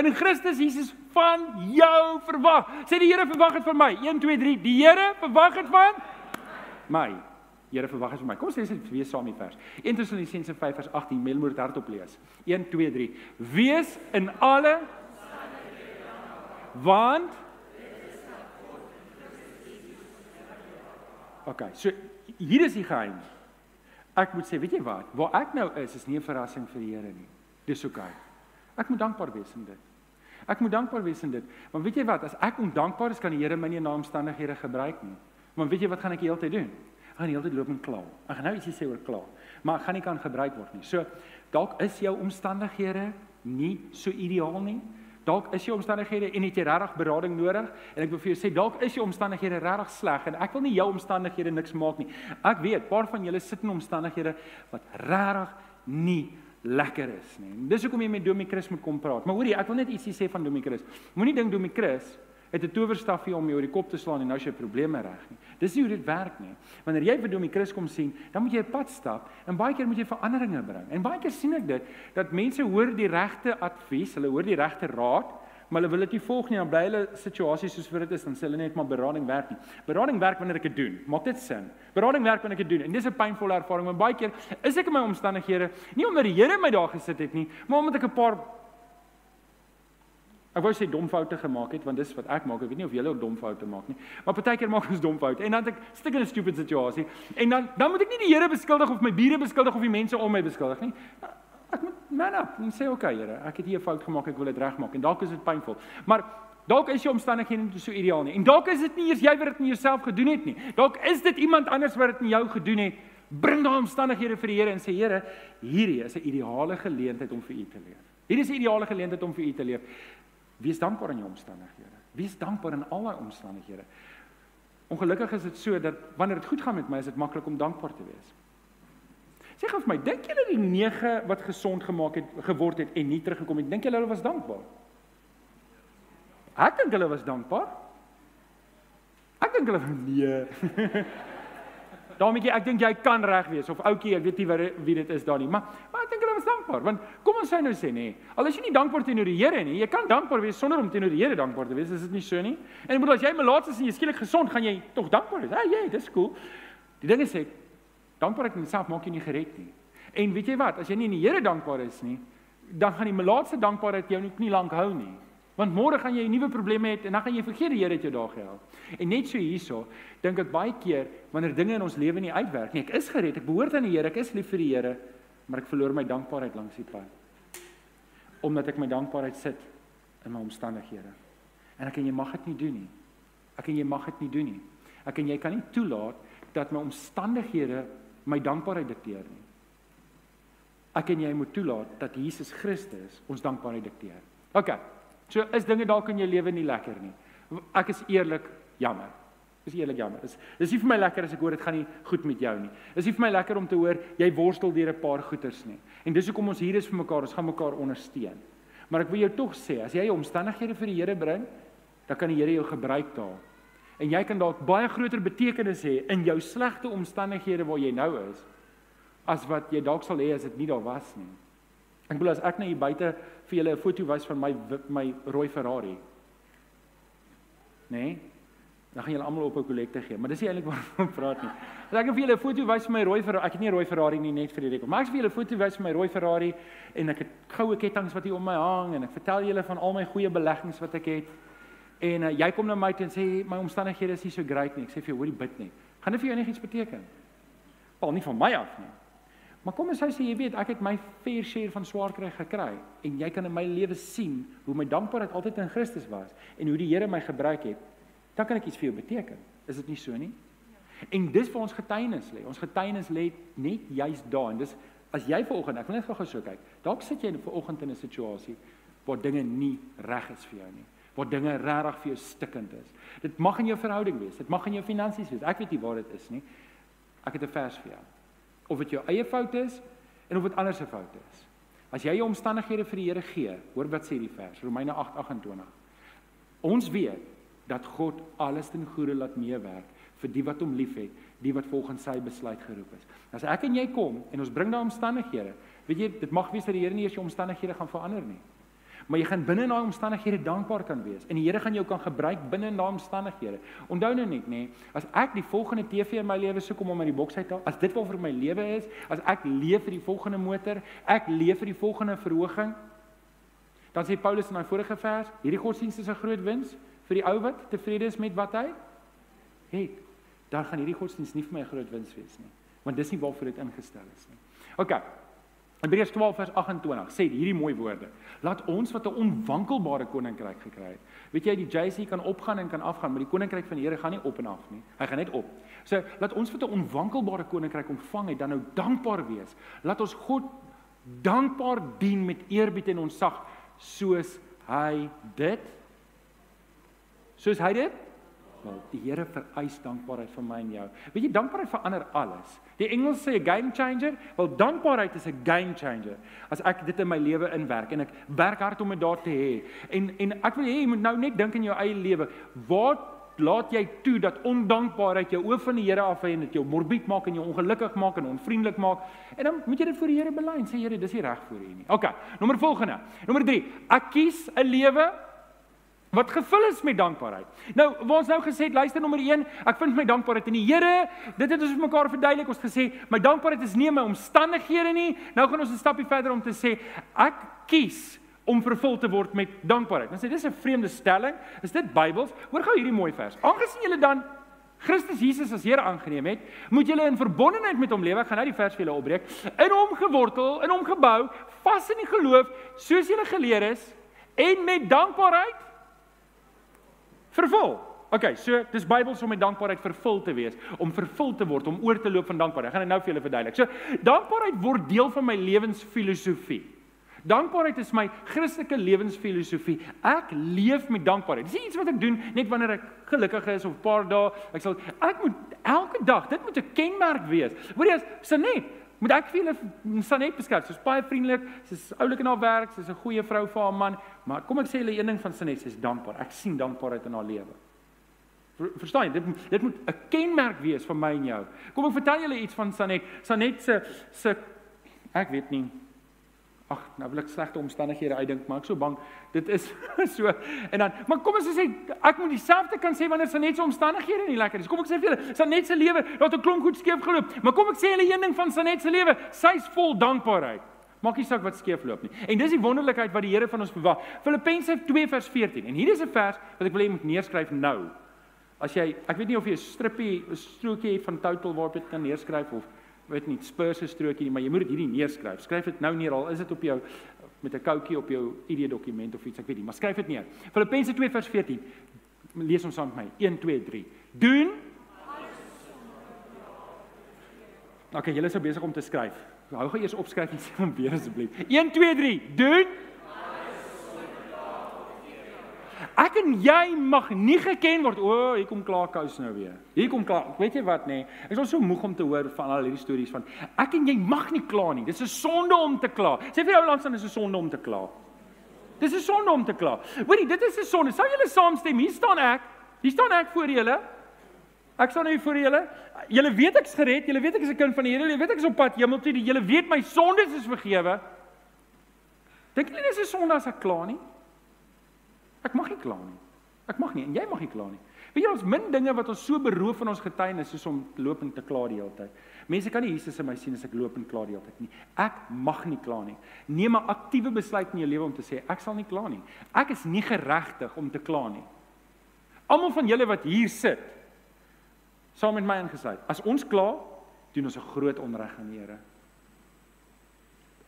S1: in Christus Jesus van jou verwag. Sê die Here verwag dit van my. 1 2 3. Die Here verwag dit van my. Here verwag dit van my. Kom ons lees dit weer saam die vers. 1 Tessalonisense 5 vers 18. Melmoor dit hardop lees. 1 2 3. Wees in alle want OK, so hier is die geheim. Ek moet sê, weet jy wat? Waar ek nou is, is nie 'n verrassing vir die Here nie. Dis OK. Ek moet dankbaar wees in dit. Ek moet dankbaar wees in dit. Want weet jy wat? As ek ondankbaar is, kan die Here my nie in naamstandighede gebruik nie. Want weet jy wat gaan ek die hele tyd doen? Ek gaan die hele tyd loop en kla. Ek gaan nou ietsie sê oor kla, maar ek gaan nie kan gebruik word nie. So dalk is jou omstandighede nie so ideaal nie. Dalk is jou omstandighede en het jy regtig berading nodig? En ek wil vir jou sê dalk is jou omstandighede regtig sleg en ek wil nie jou omstandighede niks maak nie. Ek weet, paar van julle sit in omstandighede wat regtig nie lekker is nie. Dis hoekom jy met Domie Chris moet kom praat. Maar hoorie, ek wil net ietsie sê van Domie Chris. Moenie dink Domie Chris het 'n towerstafie om jou oor die kop te slaan en nou is jy probleme reg nie. Dis nie hoe dit werk nie. Wanneer jy vir Domie Chris kom sien, dan moet jy 'n pad stap en baie keer moet jy veranderinge bring. En baie keer sien ek dit dat mense hoor die regte advies, hulle hoor die regte raad, maar hulle wil dit nie volg nie. Dan bly hulle situasies soos vir dit is, dan sê hulle net maar berading werk nie. Berading werk wanneer ek dit doen. Maak dit sin? Berading werk wanneer ek dit doen. En dis 'n pynvolle ervaring, want baie keer is ek in my omstandighede nie omdat die Here my daar gesit het nie, maar omdat ek 'n paar Ek wou sê dom foute gemaak het want dis wat ek maak. Ek weet nie of julle ook dom foute maak nie. Maar partykeer maak ons dom foute en dan ek stik in 'n stupid situasie en dan dan moet ek nie die Here beskuldig of my bure beskuldig of die mense om my beskuldig nie. Ek moet man up en sê okay Here, ek het hier 'n fout gemaak, ek wil dit regmaak en dalk is dit pynvol. Maar dalk is jou omstandighede nie so ideaal nie. En dalk is dit nie eers jy wat dit in jouself gedoen het nie. Dalk is dit iemand anders wat dit in jou gedoen het Bring daai omstandighede vir die Here en sê Here, hierdie is 'n ideale geleentheid om vir U te leef. Hierdie is 'n ideale geleentheid om vir U te leef. Wees dankbaar in jou omstandighede. Wees dankbaar in al daai omstandighede. Ongelukkig is dit so dat wanneer dit goed gaan met my, is dit maklik om dankbaar te wees. Sê gou vir my, dink julle die 9 wat gesond gemaak het geword het en nie teruggekom het, dink julle hulle was dankbaar? Ek dink hulle was dankbaar. Ek dink hulle nee. Daarmee ek dink jy kan reg wees of ouetjie, ek weet nie wie wie dit is daar nie, maar maar ek dink hulle was dankbaar want kom ons sê nou sê nê. Al is jy nie dankbaar teenoor die Here nie, jy kan dankbaar wees sonder om teenoor die Here dankbaar te wees, is dit nie so nie? En ek bedoel as jy melaats is en jy skielik gesond, gaan jy tog dankbaar wees. Ja, jy, dis cool. Die ding is sê dankbaarheid in self maak jou nie gered nie. En weet jy wat, as jy nie in die Here dankbaar is nie, dan gaan die melaatse dankbaarheid jou nie lank hou nie. Want môre gaan jy 'n nuwe probleem hê en dan gaan jy vergeet die Here het jou daar gehelp. En net so hierso, dink ek baie keer wanneer dinge in ons lewe nie uitwerk nie. Ek is gered, ek behoort aan die Here, ek is lief vir die Here, maar ek verloor my dankbaarheid langs die pad. Omdat ek my dankbaarheid sit in my omstandighede. En ek en jy mag dit nie doen nie. Ek en jy mag dit nie doen nie. Ek en jy kan nie toelaat dat my omstandighede my dankbaarheid dikteer nie. Ek en jy moet toelaat dat Jesus Christus ons dankbaarheid dikteer. OK. So is dinge dalk in jou lewe nie lekker nie. Ek is eerlik jammer. Is eerlik jammer. Is dis nie vir my lekker as ek hoor dit gaan nie goed met jou nie. Is nie vir my lekker om te hoor jy worstel deur 'n paar goeters nie. En dis hoekom ons hier is vir mekaar. Ons gaan mekaar ondersteun. Maar ek wil jou tog sê, as jy omstandighede vir die Here bring, dan kan die Here jou gebruik daar. En jy kan dalk baie groter betekenis hê in jou slegte omstandighede waar jy nou is as wat jy dalk sal hê as dit nie daar was nie. Ek bedoel as ek nou hier buite vir julle 'n foto wys van my my rooi Ferrari. Nê? Nee? Dan gaan julle almal op 'n kollekte gee, maar dis nie eintlik waaroor ek praat nie. As ek vir julle 'n foto wys van my rooi Ferrari, ek het nie 'n rooi Ferrari nie net vir die rekord. Maar ek vir julle 'n foto wys van my rooi Ferrari en ek het goue kettinge wat hier om my hang en ek vertel julle van al my goeie beleggings wat ek het. En uh, jy kom na my toe en sê my omstandighede is nie so great nie. Ek sê vir jou, hoorie bid net. Gaan dit vir jou enigiets beteken? Val nie van my af nie. Maar kom ons sê jy weet ek het my fair share van swaar kry gekry en jy kan in my lewe sien hoe my dankbaarheid altyd in Christus was en hoe die Here my gebruik het. Dan kan ek iets vir jou beteken. Is dit nie so nie? En dis vir ons getuienis lê. Ons getuienis lê net juis daar en dis as jy vanoggend, ek wil net gou so kyk. Dalk sit jy vanoggend in 'n situasie waar dinge nie reg is vir jou nie. Waar dinge regtig vir jou stikkend is. Dit mag in jou verhouding wees, dit mag in jou finansies wees. Ek weet nie waar dit is nie. Ek het 'n vers vir jou of dit jou eie fout is en of dit ander se fout is. As jy jou omstandighede vir die Here gee, hoor wat sê die vers, Romeine 8:28. Ons weet dat God alles ten goeie laat meewerk vir die wat hom liefhet, die wat volgens sy besluit geroep is. As ek en jy kom en ons bring daai omstandighede, weet jy, dit mag wees dat die Here nie eers jou omstandighede gaan verander nie maar jy gaan binne in daai omstandighede dankbaar kan wees en die Here gaan jou kan gebruik binne in daai omstandighede. Onthou nou net nê, as ek die volgende TV in my lewe soek om om uit die boks uit te haal, as dit wel vir my lewe is, as ek leef vir die volgende motor, ek leef vir die volgende verhoging, dan sê Paulus in daai vorige vers, hierdie godsdienst is 'n groot wins vir die ou wat tevrede is met wat hy het. Dan gaan hierdie godsdienst nie vir my 'n groot wins wees nie, want dis nie waarvoor dit ingestel is nie. OK. Hebreërs 12 vers 28 sê hierdie mooi woorde. Laat ons wat 'n onwankelbare koninkryk gekry het. Weet jy die JC kan opgaan en kan afgaan, maar die koninkryk van die Here gaan nie op en af nie. Hy gaan net op. So laat ons wat 'n onwankelbare koninkryk ontvang het, dan nou dankbaar wees. Laat ons God dankbaar dien met eerbied en ontzag soos hy dit soos hy dit wel die Here vereis dankbaarheid van my en jou. Weet jy dankbaarheid verander alles. Die Engels sê 'n game changer, wel dankbaarheid is 'n game changer. As ek dit in my lewe inwerk en ek werk hard om dit daar te hê. En en ek wil hê jy moet nou net dink in jou eie lewe. Waar laat jy toe dat ondankbaarheid jou oë van die Here af en dit jou morbied maak en jou ongelukkig maak en onvriendelik maak? En dan moet jy dit voor die Here bely en sê Here, dis nie reg vir U nie. OK. Nommer volgende. Nommer 3. Ek kies 'n lewe wat gevul is met dankbaarheid. Nou, ons nou gesê luister nommer 1, ek vind my dankbaarheid in die Here. Dit het ons vir mekaar verduidelik. Ons gesê, my dankbaarheid is nie my omstandighede nie. Nou gaan ons 'n stapie verder om te sê, ek kies om vervul te word met dankbaarheid. Nou sê dis 'n vreemde stelling. Is dit Bybels? Hoor gou hierdie mooi vers. Aangesien julle dan Christus Jesus as Here aangeneem het, moet julle in verbondenheid met hom lewe. Ek gaan nou die vers vir julle opbreek. In hom gewortel, in hom gebou, vas in die geloof, soos julle geleer is en met dankbaarheid vervul. Okay, so dis Bybels om met dankbaarheid vervul te wees, om vervul te word, om oor te loop van dankbaarheid. Ek gaan dit nou vir julle verduidelik. So, dankbaarheid word deel van my lewensfilosofie. Dankbaarheid is my Christelike lewensfilosofie. Ek leef met dankbaarheid. Dis nie iets wat ek doen net wanneer ek gelukkig is of 'n paar dae. Ek sal ek moet elke dag, dit moet 'n kenmerk wees. Hoorie as Sanet, moet ek vir julle Sanet beskryf. Sy's baie vriendelik, sy's oulik in haar werk, sy's 'n goeie vrou vir haar man, maar kom ek sê julle een ding van Sanet, sy's dankbaar. Ek sien dankbaarheid in haar lewe. Verstaan jy? Dit dit moet 'n kenmerk wees vir my en jou. Kom ek vertel julle iets van Sanet. Sanet se se ek weet nie. Ag, nou wil ek slegte omstandighede uitdink, maar ek so bang. Dit is so en dan maar kom ons sê ek moet dieselfde kan sê wanneer Sanet se omstandighede nie lekker is. Kom ek sê vir julle, Sanet se lewe het 'n klomp goed skeef geloop, maar kom ek sê julle een ding van Sanet se lewe, sy's vol dankbaarheid. Maak nie saak wat skeef loop nie. En dis die wonderlikheid wat die Here van ons verwag. Filippense 2 vers 14. En hier is 'n vers wat ek wil hê jy moet neerskryf nou. As jy ek weet nie of jy 'n strippie 'n strokie van Total waarop jy kan neerskryf of weet nie Spurs se strokie nie, maar jy moet dit hierdie neerskryf. Skryf dit nou neer al is dit op jou met 'n koutjie op jou ID dokument of iets, ek weet nie, maar skryf dit neer. Filippense 2 vers 14. Lees ons saam met my. 1 2 3. Doen OK, julle is nou besig om te skryf. Hou gou eers opskryf en sê hom weer asseblief. 1 2 3. Doen Ek en jy mag nie geken word. O, oh, hier kom klaar kous nou weer. Hier kom klaar. Weet jy wat nê? Nee? Ek is al so moeg om te hoor van al hierdie stories van ek en jy mag nie kla nie. Dis 'n sonde om te kla. Sê vir jou langs dan is 'n sonde om te kla. Dis 'n sonde om te kla. Hoorie, dit is 'n sonde. Sou julle saamstem? Hier staan ek. Hier staan ek voor julle. Ek staan hier voor julle. Julle weet ek's gered. Julle weet ek is 'n kind van die Here. Julle weet ek is op pad hemel toe. Julle weet my sondes is vergewe. Dink julle dis 'n sonde as ek kla nie? Ek mag nie kla nie. Ek mag nie en jy mag nie kla nie. Weet jy ons min dinge wat ons so beroof van ons getuienis soos om loop en te kla die hele tyd. Mense kan nie Jesus in my sien as ek loop en kla die hele tyd nie. Ek mag nie kla nie. Neem 'n aktiewe besluit in jou lewe om te sê ek sal nie kla nie. Ek is nie geregtig om te kla nie. Almal van julle wat hier sit saam met my ingesluit. As ons kla, doen ons 'n groot onreg aan die Here.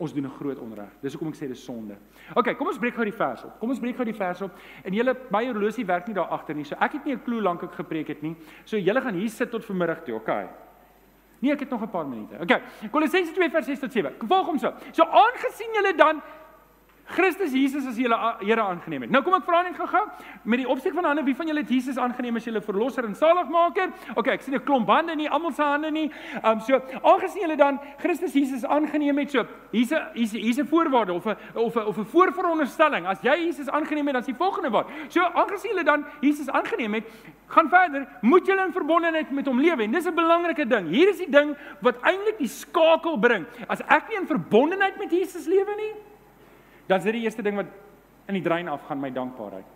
S1: Ons doen 'n groot onreg. Dis hoekom ek sê dis sonde. OK, kom ons breek gou die vers op. Kom ons breek gou die vers op. En julle my horlosie werk nie daar agter nie. So ek het nie 'n klou lank ek gepreek het nie. So julle gaan hier sit tot vanmiddag toe, OK? Nee, ek het nog 'n paar minute. OK. Kolossense 2 vers 6 tot 7. Volg hom so. So aangesien julle dan Christus Jesus as julle Here aangeneem het. Nou kom ek vra net gou-gou met die opstek van hande, wie van julle het Jesus aangeneem as julle verlosser en saligmaker? OK, ek sien 'n klomp hande nie, almal se hande nie. Ehm um, so, aangesien julle dan Christus Jesus aangeneem het, so hier's 'n hier's hier's 'n voorwaarde of 'n of 'n of 'n voorveronderstelling. As jy Jesus aangeneem het, dan is die volgende wat. So, aangesien julle dan Jesus aangeneem het, gaan verder, moet julle in verbondenheid met hom lewe. En dis 'n belangrike ding. Hier is die ding wat eintlik die skakel bring. As ek nie in verbondenheid met Jesus lewe nie, Dan is dit die eerste ding wat in die drein afgaan my dankbaarheid.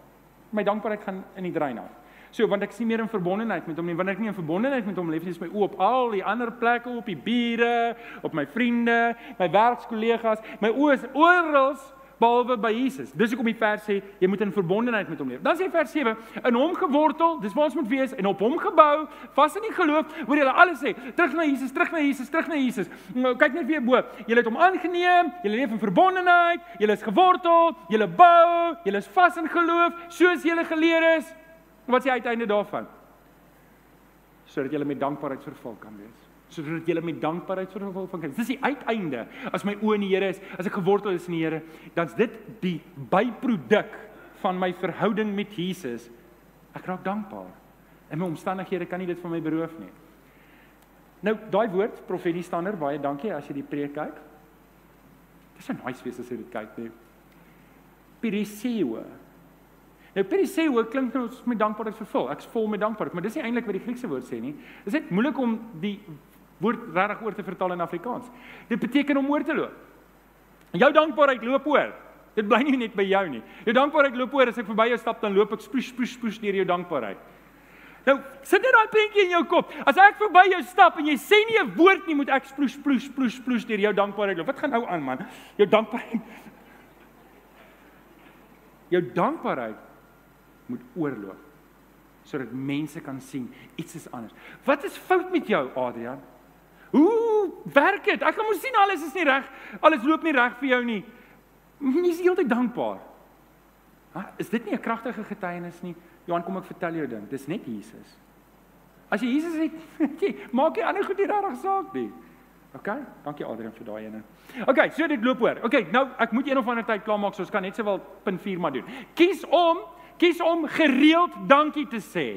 S1: My dankbaarheid gaan in die drein af. So want ek sien meer in verbondenheid met hom nie. Wanneer ek nie in verbondenheid met hom leef nie, is my oë op al die ander plekke, op die bure, op my vriende, my werkskollegas. My oë is oral behalwe by Jesus. Dis hoekom die vers sê jy moet in verbondenheid met hom leef. Dan sê vers 7 in hom gewortel, dis waar ons moet wees en op hom gebou, vas in die geloof. Hoor julle alles sê, terug na Jesus, terug na Jesus, terug na Jesus. Nou, kyk net weer bo. Julle het hom aangeneem, julle leef in verbondenheid, julle is gewortel, julle bou, julle is vas in geloof, soos julle geleer is. Wat is die uiteinde daarvan? Sodat julle met dankbaarheid vervul kan wees sodat jy met dankbaarheid vervul van kan. Dis die uiteinde. As my oë in die Here is, as ek gewortel is in die Here, dan's dit die byproduk van my verhouding met Jesus. Ek raak dankbaar. En my omstandighede kan nie dit van my beroof nie. Nou, daai woord profetie stander, baie dankie as jy die preek kyk. Dis 'n nice wees as jy dit kyk, nee. Periseo. Nou periseo klink nou met dankbaarheid vervul. Ek's vol met dankbaarheid, maar dis nie eintlik wat die Griekse woord sê nie. Dis net moeilik om die woord regtig oor te vertaal in Afrikaans. Dit beteken om oor te loop. Jou dankbaarheid loop oor. Dit bly nie net by jou nie. Jou dankbaarheid loop oor as ek verby jou stap dan loop ek sproes sproes sproes deur jou dankbaarheid. Nou, sit net daai prentjie in jou kop. As ek verby jou stap en jy sê nie 'n woord nie, moet ek sproes sproes sproes sproes deur jou dankbaarheid loop. Wat gaan nou aan man? Jou dankbaarheid Jou dankbaarheid moet oorloop sodat mense kan sien iets is anders. Wat is fout met jou, Adrian? Hoe werk dit? Ek kan mos sien alles is nie reg. Alles loop nie reg vir jou nie. Jy is heeltyd dankbaar. Ha, is dit nie 'n kragtige getuienis nie? Johan, kom ek vertel jou ding. Dis net Jesus. As jy Jesus het, jy maak jy ander goed nie regtig saak nie. OK? Dankie Adrian vir daai ene. OK, so dit loop oor. OK, nou ek moet een of ander tyd klaarmaak, so ons kan net sowel punt 4 maar doen. Kies om, kies om gereeld dankie te sê.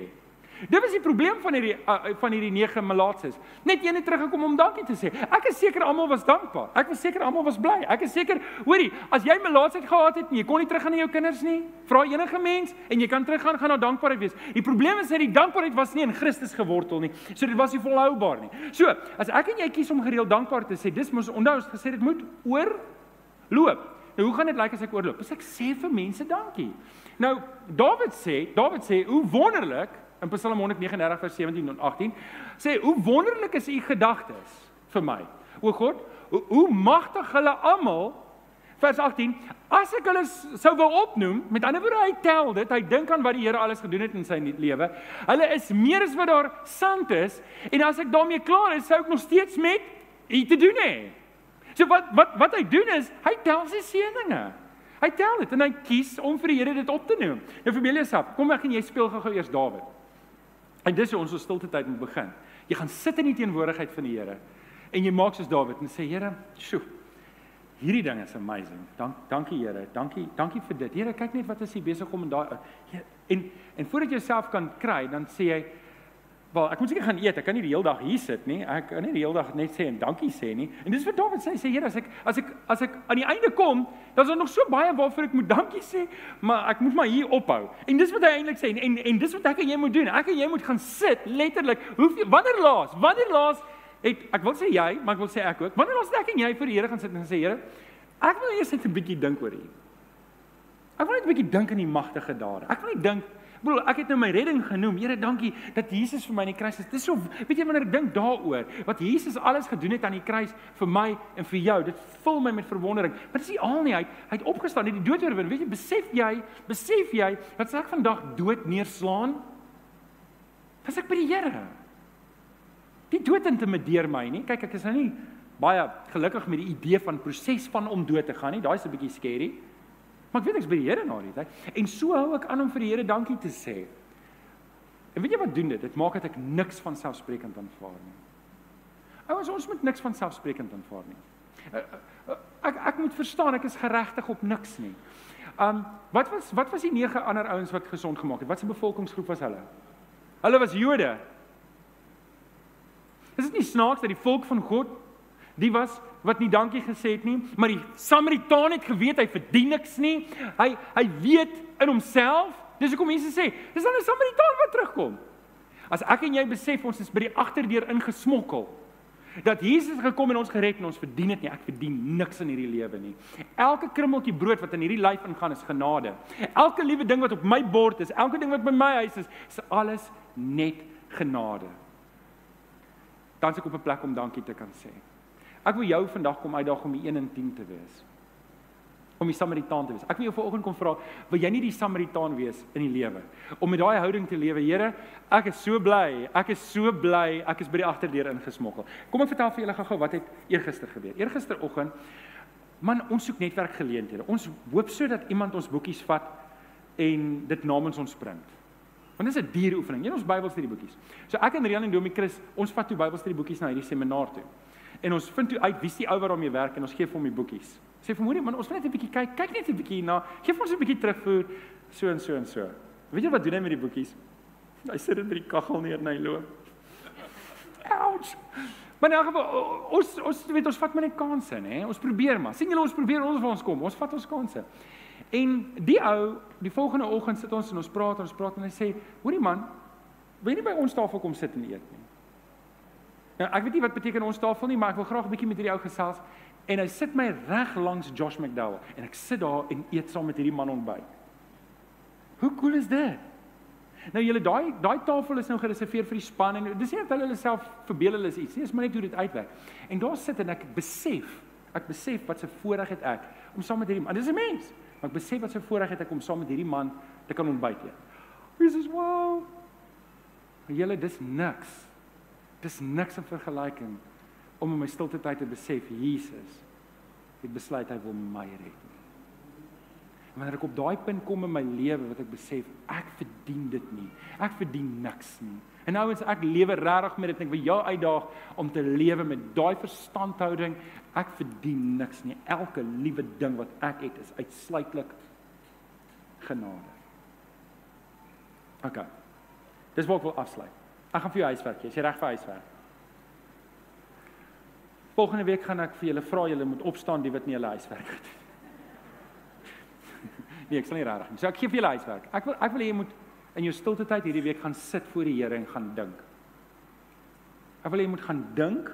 S1: Dit was die probleem van hierdie uh, van hierdie nege malaatses. Net een het teruggekom om dankie te sê. Ek is seker almal was dankbaar. Ek was seker almal was bly. Ek is seker, hoorie, as jy malaatsheid gehad het en jy kon nie teruggaan na jou kinders nie, vra enige mens en jy kan teruggaan gaan na dankbaarheid wees. Die probleem is dat die dankbaarheid was nie in Christus gewortel nie. So dit was nie volhoubaar nie. So, as ek en jy kies om gereeld dankbaar te sê, dis mos onthou ons gesê dit moet oor loop. Nou hoe gaan dit lyk as ek oorloop? As ek sê vir mense dankie. Nou Dawid sê, Dawid sê, hoe wonderlik in Psalm 139 vers 17 en 18 sê hoe wonderlik is u gedagtes vir my. O God, hoe, hoe magtig hulle almal vers 18 as ek hulle sou wou opnoem, met ander woorde hy tel dit, hy dink aan wat die Here alles gedoen het in sy lewe. Hulle is meer as wat daar sand is en as ek daarmee klaar is, sou ek nog steeds met u te doen hê. So wat wat wat hy doen is, hy tel sy seëninge. Hy tel dit en hy kies om vir die Here dit op te neem. Nou vir Eliasap, kom ek en jy speel gou-gou eers Dawid. En dis hoe ons ons stilte tyd moet begin. Jy gaan sit in die teenwoordigheid van die Here en jy maak soos Dawid en sê Here, sjoe. Hierdie ding is amazing. Dank dankie Here. Dankie dankie vir dit. Here, kyk net wat is hier besig om in daai en en voordat jy jouself kan kry, dan sê jy Wel, ek moet seker gaan eet. Ek kan nie die hele dag hier sit nie. Ek kan nie die hele dag net sê en dankie sê nie. En dis wat Dawid sê, sê Here, as ek as ek as ek aan die einde kom, dan is daar nog so baie waarvoor ek moet dankie sê, maar ek moet maar hier ophou. En dis wat hy eintlik sê en, en en dis wat ek en jy moet doen. Ek en jy moet gaan sit letterlik. Hoeveel wanneer laas? Wanneer laas het ek wil sê jy, maar ek wil sê ek ook. Wanneer laas het ek en jy vir die Here gaan sit en sê Here, ek wil eers net 'n bietjie dink oor U. Ek wil net 'n bietjie dink aan die magtige dade. Ek wil net dink Broer, ek het nou my redding genoem. Here, dankie dat Jesus vir my aan die kruis is. Dis so, weet jy wanneer ek dink daaroor wat Jesus alles gedoen het aan die kruis vir my en vir jou, dit vul my met verwondering. Maar dis nie al nie, hy hy het opgestaan, het die dood oorwin. Weet jy, besef jy, besef jy dat as ek vandag dood neerslaan, was ek by die Here. Die dood intimideer my nie. Kyk, ek is nou nie baie gelukkig met die idee van proses van om dood te gaan nie. Daai's 'n bietjie scary. Maar ek weet ek's by die Here na die tyd. En so hou ek aan om vir die Here dankie te sê. En weet jy wat doen dit? Dit maak dat ek niks van selfsprekend aanvaar nie. Ouers, ons moet niks van selfsprekend aanvaar nie. Eh, eh, ek ek moet verstaan ek is geregtig op niks nie. Um wat was wat was die nege ander ouens wat gesond gemaak het? Wat se bevolkingsgroep was hulle? Hulle was Jode. Is dit nie snaaks dat die volk van God die was wat nie dankie gesê het nie, maar die Samaritaan het geweet hy verdien niks nie. Hy hy weet in homself, dis hoekom mense sê, dis dan 'n Samaritaan wat terugkom. As ek en jy besef ons is by die agterdeur ingesmokkel, dat Jesus gekom en ons gered en ons verdien dit nie, ek verdien niks in hierdie lewe nie. Elke krummeltjie brood wat in hierdie lyf ingaan is genade. Elke liewe ding wat op my bord is, elke ding wat by my huis is, is alles net genade. Dan se ek op 'n plek om dankie te kan sê. Ek wil jou vandag kom uitdaag om die 1 in 10 te wees. Om die Samaritaan te wees. Ek wil jou vanoggend kom vra, wil jy nie die Samaritaan wees in die lewe? Om met daai houding te lewe, Here, ek is so bly, ek is so bly, ek is by die agterdeur ingesmokkel. Kom ek vertel vir julle gou-gou wat het eergister gebeur. Eergisteroggend man, ons soek netwerkgeleenthede. Ons hoop sodat iemand ons boekies vat en dit namens ons print. Want dit is 'n duur oefening. Jy ons Bybelstudieboekies. So ek en Rian en Domie Chris, ons vat toe Bybelstudieboekies na hierdie seminar toe en ons vind uit wie's die ou wat daarmee werk en ons gee vir hom die boekies. Sê vir moenie man, ons wil net 'n bietjie kyk, kyk net 'n bietjie na, gee vir ons 'n bietjie terugvoer so en so en so. Weet jy wat doen hy met die boekies? Hy sit dit by die kaggel neer en hy loop. Ouch. Maar nou geval ons ons weet ons vat maar net kansse, nê? Ons probeer maar. sien julle ons probeer ons waar ons kom. Ons vat ons kansse. En die ou, die volgende oggend sit ons en ons praat en ons praat en hy sê, "Hoorie man, wil jy nie by ons tafel kom sit en eet nie?" Nou ek weet nie wat beteken ons tafel nie, maar ek wil graag 'n bietjie met hierdie ou gesels en hy sit my reg langs Josh McDowell en ek sit daar en eet saam met hierdie man ontbyt. Hoe cool is dit? Nou julle daai daai tafel is nou gereserveer vir die span en dis nie dat hulle self verbeel hulle is iets nie, dis maar net hoe dit uitwerk. En daar sit en ek besef, ek besef wat 'n voorreg het ek om saam met hierdie man. Dis 'n mens. Maar ek besef wat 'n voorreg het ek om saam met hierdie man te kan ontbyt eet. Jesus, wow. Maar julle dis niks Dis niks in vergelyking om in my stilte tyd te besef Jesus het besluit hy wil my red. En wanneer ek op daai punt kom in my lewe wat ek besef ek verdien dit nie. Ek verdien niks nie. En nou as ek lewe regtig met dit en ek wil jou uitdaag om te lewe met daai verstandhouding, ek verdien niks nie. Elke liewe ding wat ek het is uitsluitlik genade. OK. Dis wat ek wil afsluit. Ek gaan vir jou huiswerk gee. Is jy reg vir huiswerk? Volgende week gaan ek vir julle vra julle moet opstaan die wat nie hulle huiswerk het nie. Nee, ek sal nie regtig nie. So ek gee vir julle huiswerk. Ek wil ek wil hê jy moet in jou stilte tyd hierdie week gaan sit voor die Here en gaan dink. Ek wil hê jy moet gaan dink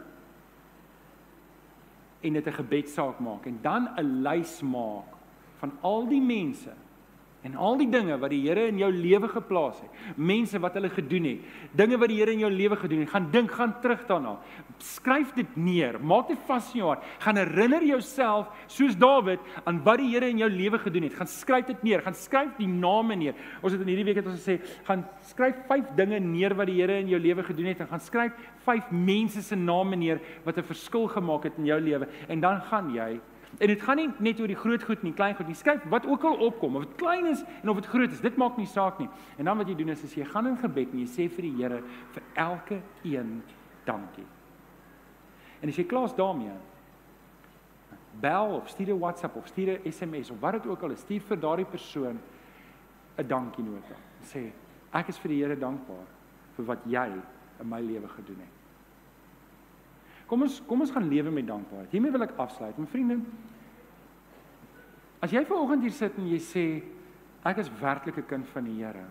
S1: en dit 'n gebedsaak maak en dan 'n lys maak van al die mense En al die dinge wat die Here in jou lewe geplaas het, mense wat hulle gedoen het, dinge wat die Here in jou lewe gedoen het, gaan dink, gaan terug daarna. Skryf dit neer, maak dit vas in jou hart. Gaan herinner jouself soos Dawid aan wat die Here in jou lewe gedoen het. Gaan skryf dit neer, gaan skryf die name neer. Ons het in hierdie week het ons gesê, gaan skryf 5 dinge neer wat die Here in jou lewe gedoen het en gaan skryf 5 mense se name neer wat 'n verskil gemaak het in jou lewe en dan gaan jy En dit gaan nie net oor die groot goed nie, klein goed nie. Skryf wat ook al opkom, of dit klein is en of dit groot is, dit maak nie saak nie. En dan wat jy doen is, is jy gaan in gebed en jy sê vir die Here vir elke een dankie. En as jy klaar is daarmee, bel of stuur 'n WhatsApp of stuur 'n SMS of wat dit ook al is, stuur vir daardie persoon 'n dankie nota. Sê ek is vir die Here dankbaar vir wat jy in my lewe gedoen het. Kom ons kom ons gaan lewe met dankbaarheid. Hiermee wil ek afsluit. My vriende, as jy vanoggend hier sit en jy sê ek is werklik 'n kind van die Here,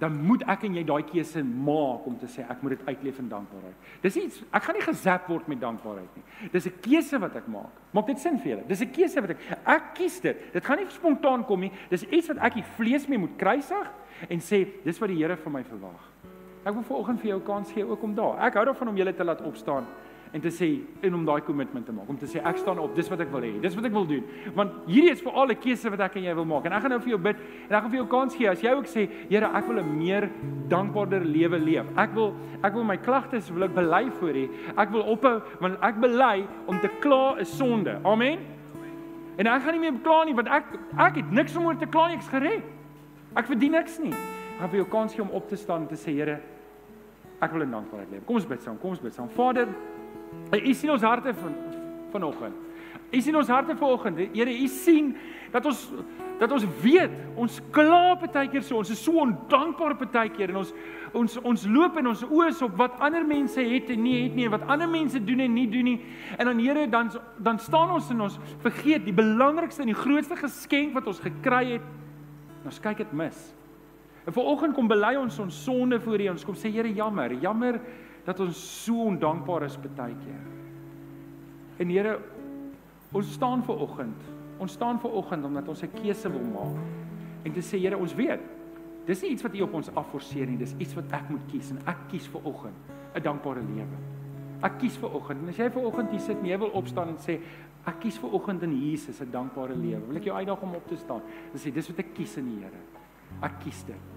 S1: dan moet ek en jy daai keuse maak om te sê ek moet dit uitleef in dankbaarheid. Dis iets ek gaan nie gezap word met dankbaarheid nie. Dis 'n keuse wat ek maak. Maak dit sin vir julle? Dis 'n keuse wat ek ek kies dit. Dit gaan nie spontaan kom nie. Dis iets wat ek die vlees mee moet kruisig en sê dis wat die Here van my verwag. Ek wil vanoggend vir jou kans gee ook om daar. Ek hou daarvan om julle te laat opstaan en te sê en om daai kommitment te maak. Om te sê ek staan op. Dis wat ek wil hê. Dis wat ek wil doen. Want hierdie is vir al 'n keuse wat ek en jy wil maak. En ek gaan nou vir jou bid en ek gaan vir jou kans gee as jy ook sê, Here, ek wil 'n meer dankbaarder lewe leef. Ek wil ek wil my klagtes wil ek bely voor U. Ek wil ophou want ek bely om te kla is sonde. Amen. En ek gaan nie meer kla nie want ek ek het niks om oor te kla nie. Ek's gered. Ek verdien niks nie gaan vir jou kans gee om op te staan en te sê Here, ek wil in dankbaarheid leef. Kom ons bid saam. Kom ons bid saam. Vader, U sien ons harte van vanoggend. U sien ons harte vanoggend. Here, U sien dat ons dat ons weet ons kla baie keer so. Ons is so ondankbaar baie keer en ons ons ons loop in ons oë op wat ander mense het en nie het nie en wat ander mense doen en nie doen nie. En dan Here, dan dan staan ons en ons vergeet die belangrikste en die grootste geskenk wat ons gekry het. Ons kyk dit mis. En vanoggend kom bely ons ons sonde voor U. Ons kom sê Here, jammer, jammer dat ons so ondankbaar is baie keer. En Here, ons staan vanoggend. Ons staan vanoggend omdat ons 'n keuse wil maak. En te sê Here, ons weet, dis nie iets wat U op ons afforceer nie, dis iets wat ek moet kies en ek kies vanoggend 'n dankbare lewe. Ek kies vanoggend. En as jy vanoggend hier sit en jy wil opstaan en sê ek kies vanoggend in Jesus 'n dankbare lewe, wil ek jou uitdaag om op te staan. En sê dis wat ek kies in die Here. Ek kies dit.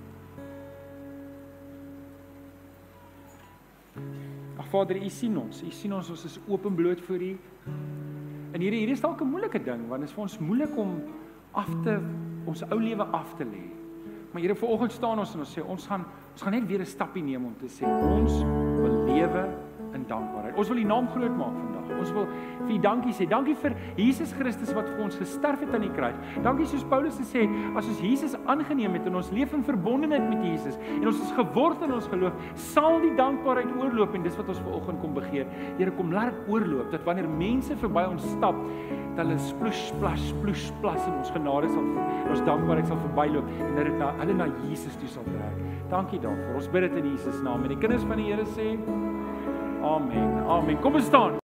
S1: Ag Vader, U sien ons. U sien ons, ons is openbloot voor U. En hierdie hier is dalk 'n moeilike ding want dit is vir ons moeilik om af te ons ou lewe af te lê. Maar Here, vanoggend staan ons en ons sê ons gaan ons gaan net weer 'n stappie neem om te sê ons wil lewe in dankbaarheid. Ons wil U naam groot maak vandag. Ons wil vir U dankie sê. Dankie vir Jesus Christus wat vir ons gesterf het aan die kruis. Dankie soos Paulus gesê, as ons Jesus aangeneem het en ons leef in verbondenheid met Jesus en ons is geword in ons geloof, sal die dankbaarheid oorloop en dis wat ons vanoggend kom begeer. Here, kom laat dit oorloop dat wanneer mense verby ons stap, dat hulle sploes splash sploes plas in ons genade sal ons dankbaarheid sal verbyloop en dat dit na hulle na Jesus toe sal trek. Dankie daarvoor. Ons bid dit in Jesus naam en die kinders van die Here sê Amen. Amen. Kom ons staan.